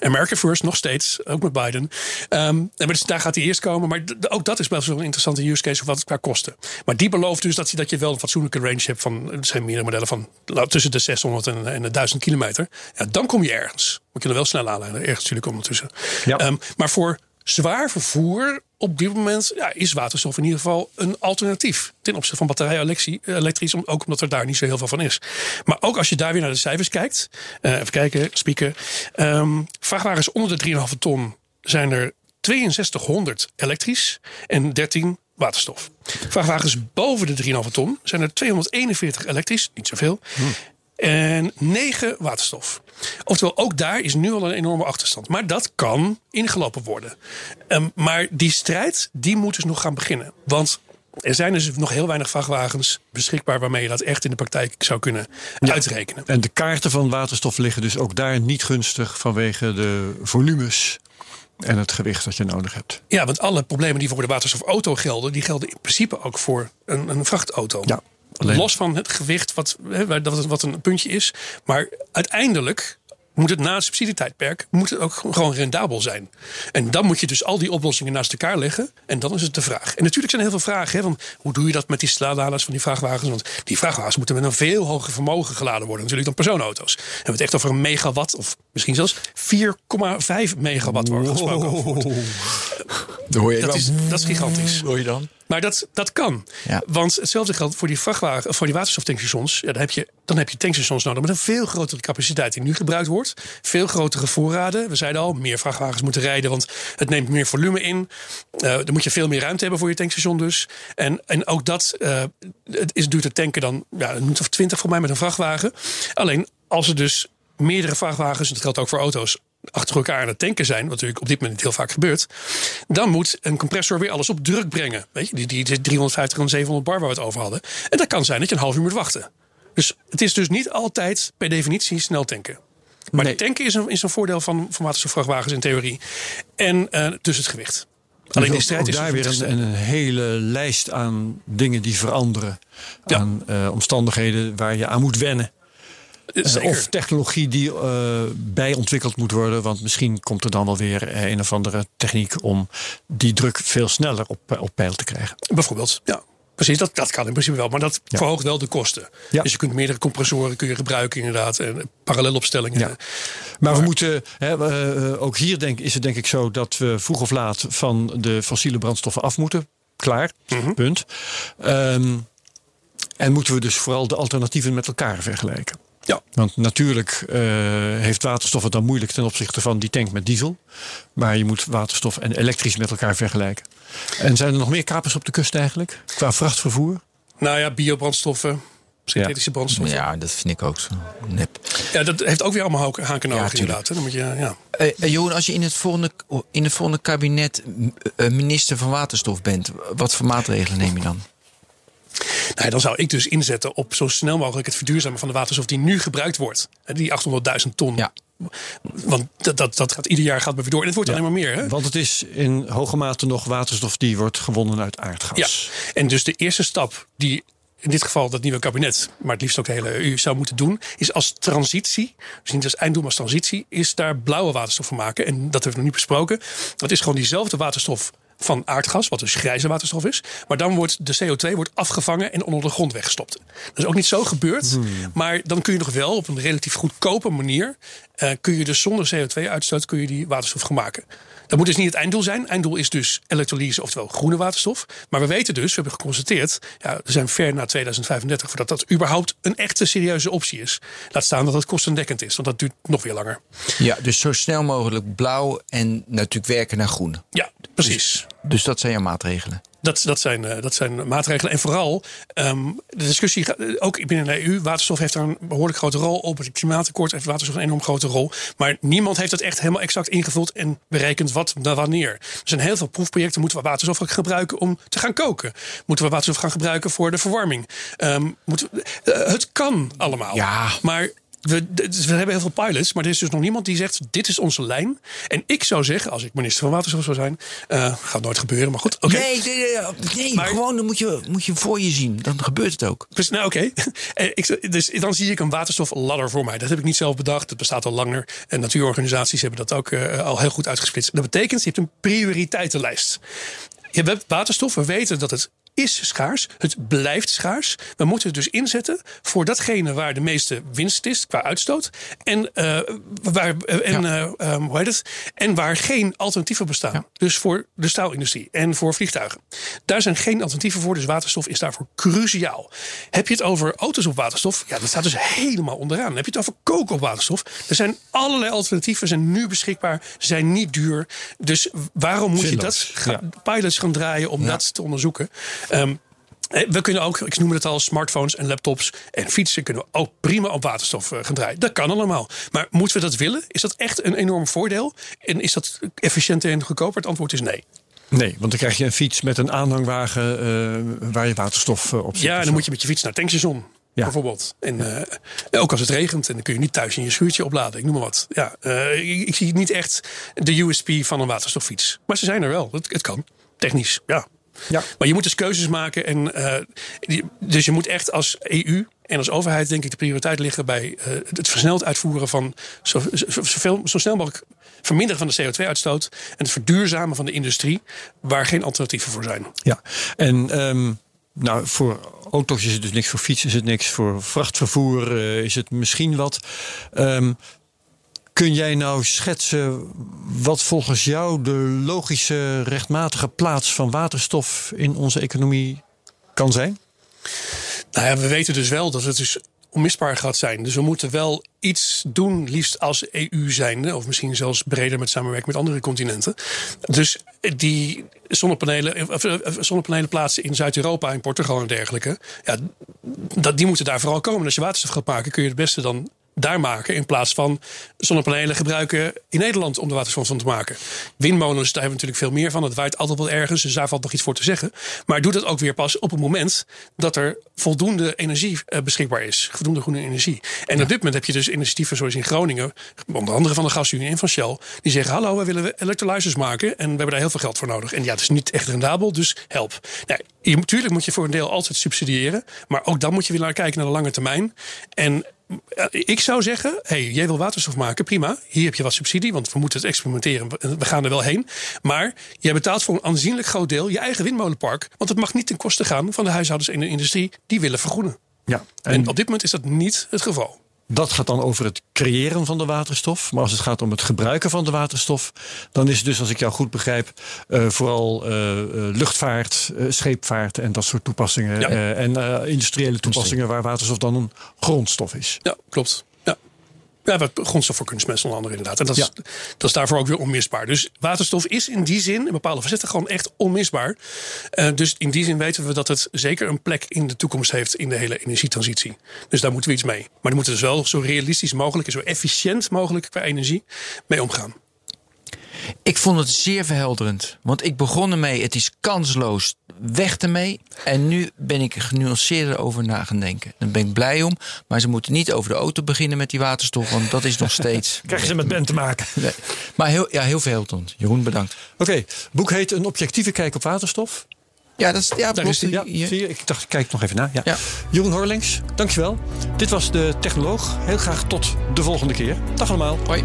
America first, nog steeds. Ook met Biden. Ehm, en dus daar gaat hij eerst komen. Maar ook dat is best wel een interessante use case. Wat het qua kosten. Maar die belooft dus dat je, dat je wel een fatsoenlijke range hebt. van Er zijn meerdere modellen van tussen de 600 en, en de 1000 kilometer. Ja, dan kom je ergens. We kunnen wel snel aanleiden. Ergens natuurlijk ondertussen. Ja. Ehm, maar voor zwaar vervoer op dit moment ja, is waterstof in ieder geval een alternatief. Ten opzichte van batterijen elektri- elektrisch. Ook omdat er daar niet zo heel veel van is. Maar ook als je daar weer naar de cijfers kijkt. eh, even kijken, spieken. Ehm vrachtwagens onder de 3,5 ton zijn er 6200 elektrisch en 13 waterstof. Vrachtwagens boven de 3,5 ton zijn er 241 elektrisch, niet zoveel. En 9 waterstof. Oftewel, ook daar is nu al een enorme achterstand. Maar dat kan ingelopen worden. Ehm, maar die strijd, die moet dus nog gaan beginnen. Want er zijn dus nog heel weinig vrachtwagens beschikbaar... waarmee je dat echt in de praktijk zou kunnen uitrekenen. En de kaarten van waterstof liggen dus ook daar niet gunstig vanwege de volumes en het gewicht dat je nodig hebt. Ja, want alle problemen die voor de waterstofauto gelden... die gelden in principe ook voor een, een vrachtauto. Ja, alleen- Los van het gewicht, wat, wat een puntje is. Maar uiteindelijk moet het na het subsidietijdperk moet het ook gewoon rendabel zijn. En dan moet je dus al die oplossingen naast elkaar leggen. En dan is het de vraag. En natuurlijk zijn er heel veel vragen. Hè, van hoe doe je dat met die slaadladers van die vrachtwagens? Want die vrachtwagens moeten met een veel hoger vermogen geladen worden. Natuurlijk dan persoonauto's. En we hebben het echt over een megawatt. Of misschien zelfs 4,5 megawatt wordt gesproken over. Dat is, dat is gigantisch. Hoor je dan? Maar dat, dat kan. Ja. Want hetzelfde geldt voor die vrachtwagen, voor die waterstoftankstations. Ja, dan, heb je, dan heb je tankstations nodig met een veel grotere capaciteit die nu gebruikt wordt. Veel grotere voorraden. We zeiden al, meer vrachtwagens moeten rijden, want het neemt meer volume in. Eh, dan moet je veel meer ruimte hebben voor je tankstation dus. En, en ook dat eh, het is duurt te tanken dan ja, een minuut of twintig voor mij met een vrachtwagen. Alleen als er dus meerdere vrachtwagens, en dat geldt ook voor auto's, achter elkaar aan het tanken zijn, wat natuurlijk op dit moment heel vaak gebeurt, dan moet een compressor weer alles op druk brengen. Weet je, die, die, die 350 en 700 bar waar we het over hadden. En dat kan zijn dat je een half uur moet wachten. Dus het is dus niet altijd per definitie snel tanken. Maar Nee. tanken is een, is een voordeel van, van waterstofvrachtwagens in theorie. En eh, dus het gewicht. Alleen Dus de ook- strijd is daar weer te een, een hele lijst aan dingen die veranderen. Ja. Aan eh, omstandigheden waar je aan moet wennen. Eh, Zeker. Of technologie die eh bij ontwikkeld moet worden. Want misschien komt er dan wel weer eh, een of andere techniek om die druk veel sneller op, op peil te krijgen. Bijvoorbeeld, ja. Precies, dat, dat kan in principe wel. Maar dat Ja. verhoogt wel de kosten. Ja. Dus je kunt meerdere compressoren kun je gebruiken inderdaad. En parallelopstellingen. Ja. Maar we moeten, hè, eh, ook hier denk, is het denk ik zo dat we vroeg of laat van de fossiele brandstoffen af moeten. Klaar, Mhm. punt. Ehm, en moeten we dus vooral de alternatieven met elkaar vergelijken. Ja. Want natuurlijk eh, heeft waterstof het dan moeilijk ten opzichte van die tank met diesel. Maar je moet waterstof en elektrisch met elkaar vergelijken. En zijn er nog meer kapers op de kust eigenlijk? Qua vrachtvervoer? Nou ja, biobrandstoffen, synthetische brandstoffen. Ja. Ja, dat vind ik ook zo nep. dat heeft ook weer allemaal haken- en Ja, inderdaad. hè. Dan moet je, ja. Jeroen, als je in het volgende, in het volgende kabinet eh, minister van Waterstof bent, wat voor maatregelen neem je dan? Nou, dan zou ik dus inzetten op zo snel mogelijk het verduurzamen van de waterstof die nu gebruikt wordt. Die 800.000 ton. Ja. Want dat, dat, dat gaat ieder jaar gaat maar weer door. En het wordt alleen maar meer. Hè? Want het is in hoge mate nog waterstof die wordt gewonnen uit aardgas. Ja, en dus de eerste stap die in dit geval dat nieuwe kabinet, maar het liefst ook de hele EU zou moeten doen, is als transitie, dus niet als einddoel, maar als transitie, is daar blauwe waterstof van maken. En dat hebben we nog niet besproken. Dat is gewoon diezelfde waterstof van aardgas, wat dus grijze waterstof is. Maar dan wordt de CO2 wordt afgevangen en onder de grond weggestopt. Dat is ook niet zo gebeurd. Maar dan kun je nog wel op een relatief goedkope manier... eh, kun je dus zonder CO2-uitstoot kun je die waterstof gaan maken. Dat moet dus niet het einddoel zijn. Einddoel is dus elektrolyse, oftewel groene waterstof. Maar we weten dus, we hebben geconstateerd... Ja, we zijn ver na 2035 voordat dat überhaupt een echte serieuze optie is. Laat staan dat het kostendekkend is, want dat duurt nog weer langer. Ja, dus zo snel mogelijk blauw en natuurlijk werken naar groen. Ja, precies. Dus dat zijn jouw maatregelen. Dat, dat, zijn, eh, dat zijn maatregelen. En vooral ehm, de discussie, ook binnen de EU, waterstof heeft daar een behoorlijk grote rol op. Het klimaatakkoord heeft waterstof een enorm grote rol. Maar niemand heeft het echt helemaal exact ingevuld en berekend wat naar wanneer. Er zijn heel veel proefprojecten. Moeten we waterstof gaan gebruiken om te gaan koken? Moeten we waterstof gaan gebruiken voor de verwarming? Ehm, moeten we- eh, het kan allemaal. Ja. Maar we, d- we hebben heel veel pilots, maar er is dus nog niemand die zegt: dit is onze lijn. En ik zou zeggen, als ik minister van Waterstof zou zijn, eh, gaat nooit gebeuren, maar goed. Oké. Nee, nee, nee, nee, Maar- gewoon dan moet je, moet je voor je zien. Dan gebeurt het ook. Dus, nou, oké. Dus dan zie ik een waterstofladder voor mij. Dat heb ik niet zelf bedacht. Dat bestaat al langer. En natuurorganisaties hebben dat ook eh, al heel goed uitgesplitst. Dat betekent, je hebt een prioriteitenlijst. Je hebt waterstof. We weten dat het is schaars. Het blijft schaars. We moeten het dus inzetten voor datgene waar de meeste winst is qua uitstoot. En, eh, waar, eh, en, eh, ehm, hoe heet het? en waar geen alternatieven bestaan. Dus voor de staalindustrie en voor vliegtuigen. Daar zijn geen alternatieven voor. Dus waterstof is daarvoor cruciaal. Heb je het over auto's op waterstof? Ja, dat staat dus helemaal onderaan. Heb je het over koken op waterstof? Er zijn allerlei alternatieven. zijn nu beschikbaar. Zijn niet duur. Dus waarom moet Zinloos, je dat gaan, ja. pilots gaan draaien om dat te onderzoeken? Ehm, eh, we kunnen ook, ik noem het al, smartphones en laptops en fietsen kunnen we ook prima op waterstof eh, gaan draaien. Dat kan allemaal. Maar moeten we dat willen? Is dat echt een enorm voordeel? En is dat efficiënter en goedkoper? Het antwoord is nee. Nee, want dan krijg je een fiets met een aanhangwagen eh, waar je waterstof op zit. Ja, of dan zo. moet je met je fiets naar tankstation. Ja. Bijvoorbeeld. En ook als het regent. En dan kun je niet thuis in je schuurtje opladen. Ik noem maar wat. Ja, ik, ik zie niet echt de USP van een waterstoffiets. Maar ze zijn er wel. Het, het kan. Technisch, ja. Ja. Maar je moet dus keuzes maken. En, eh, die- dus je moet echt als EU en als overheid denk ik de prioriteit liggen bij eh, het versneld uitvoeren van zo, zo, zoveel, zo snel mogelijk verminderen van de CO2-uitstoot. En het verduurzamen van de industrie waar geen alternatieven voor zijn. Ja, en ehm, nou, voor auto's is het dus niks, voor fietsen is het niks, voor vrachtvervoer eh, is het misschien wat. Ehm, kun jij nou schetsen wat volgens jou de logische, rechtmatige plaats van waterstof in onze economie kan zijn? Nou ja, we weten dus wel dat het dus onmisbaar gaat zijn. Dus we moeten wel iets doen, liefst als EU zijnde. Of misschien zelfs breder met samenwerking met andere continenten. Dus die zonnepanelen, of, eh, zonnepanelen plaatsen in Zuid-Europa, in Portugal en dergelijke. Ja, die moeten daar vooral komen. Als je waterstof gaat maken, kun je het beste dan daar maken. In plaats van zonnepanelen gebruiken in Nederland om de waterstof van te maken. Windmolens, daar hebben we natuurlijk veel meer van. Het waait altijd wel ergens, dus daar valt nog iets voor te zeggen. Maar doe dat ook weer pas op het moment dat er voldoende energie eh, beschikbaar is. Voldoende groene energie. En op dit moment heb je dus initiatieven zoals in Groningen, onder andere van de Gasunie en van Shell, die zeggen: Hallo, wij willen electrolyzers maken en we hebben daar heel veel geld voor nodig. En ja, het is niet echt rendabel, dus help. Nou, je, natuurlijk moet je voor een deel altijd subsidiëren, maar ook dan moet je weer naar kijken naar de lange termijn. En ik zou zeggen, hey, jij wil waterstof maken, prima. Hier heb je wat subsidie, want we moeten het experimenteren. We gaan er wel heen. Maar jij betaalt voor een aanzienlijk groot deel je eigen windmolenpark. Want het mag niet ten koste gaan van de huishoudens en de industrie die willen vergroenen. Ja, en op dit moment is dat niet het geval. Dat gaat dan over het creëren van de waterstof. Maar als het gaat om het gebruiken van de waterstof, dan is het dus, als ik jou goed begrijp, uh, vooral uh, luchtvaart, uh, scheepvaart en dat soort toepassingen. Ja. en industriële toepassingen waar waterstof dan een grondstof is. Ja, klopt. Ja, wat grondstof voor kunstmest onder andere inderdaad. En dat, is, dat is daarvoor ook weer onmisbaar. Dus waterstof is in die zin, in bepaalde facetten, gewoon echt onmisbaar. Uh, dus in die zin weten we dat het zeker een plek in de toekomst heeft in de hele energietransitie. Dus daar moeten we iets mee. Maar dan moeten we dus wel zo realistisch mogelijk en zo efficiënt mogelijk qua energie mee omgaan. Ik vond het zeer verhelderend. Want ik begon ermee, het is kansloos, weg ermee. En nu ben ik genuanceerder over na gaan denken. Daar ben ik blij om. Maar ze moeten niet over de auto beginnen met die waterstof. Want dat is nog steeds... Krijgen ze met Ben te maken. Nee. Maar heel, ja, heel verhelderend. Jeroen, bedankt. Oké, okay, boek heet Een objectieve kijk op waterstof. Ja, dat is, ja, Daar is die. Ja, zie je? Ik dacht, kijk nog even na. Ja. ja. Jeroen Horlings, dankjewel. Dit was de Technoloog. Heel graag tot de volgende keer. Dag allemaal. Hoi.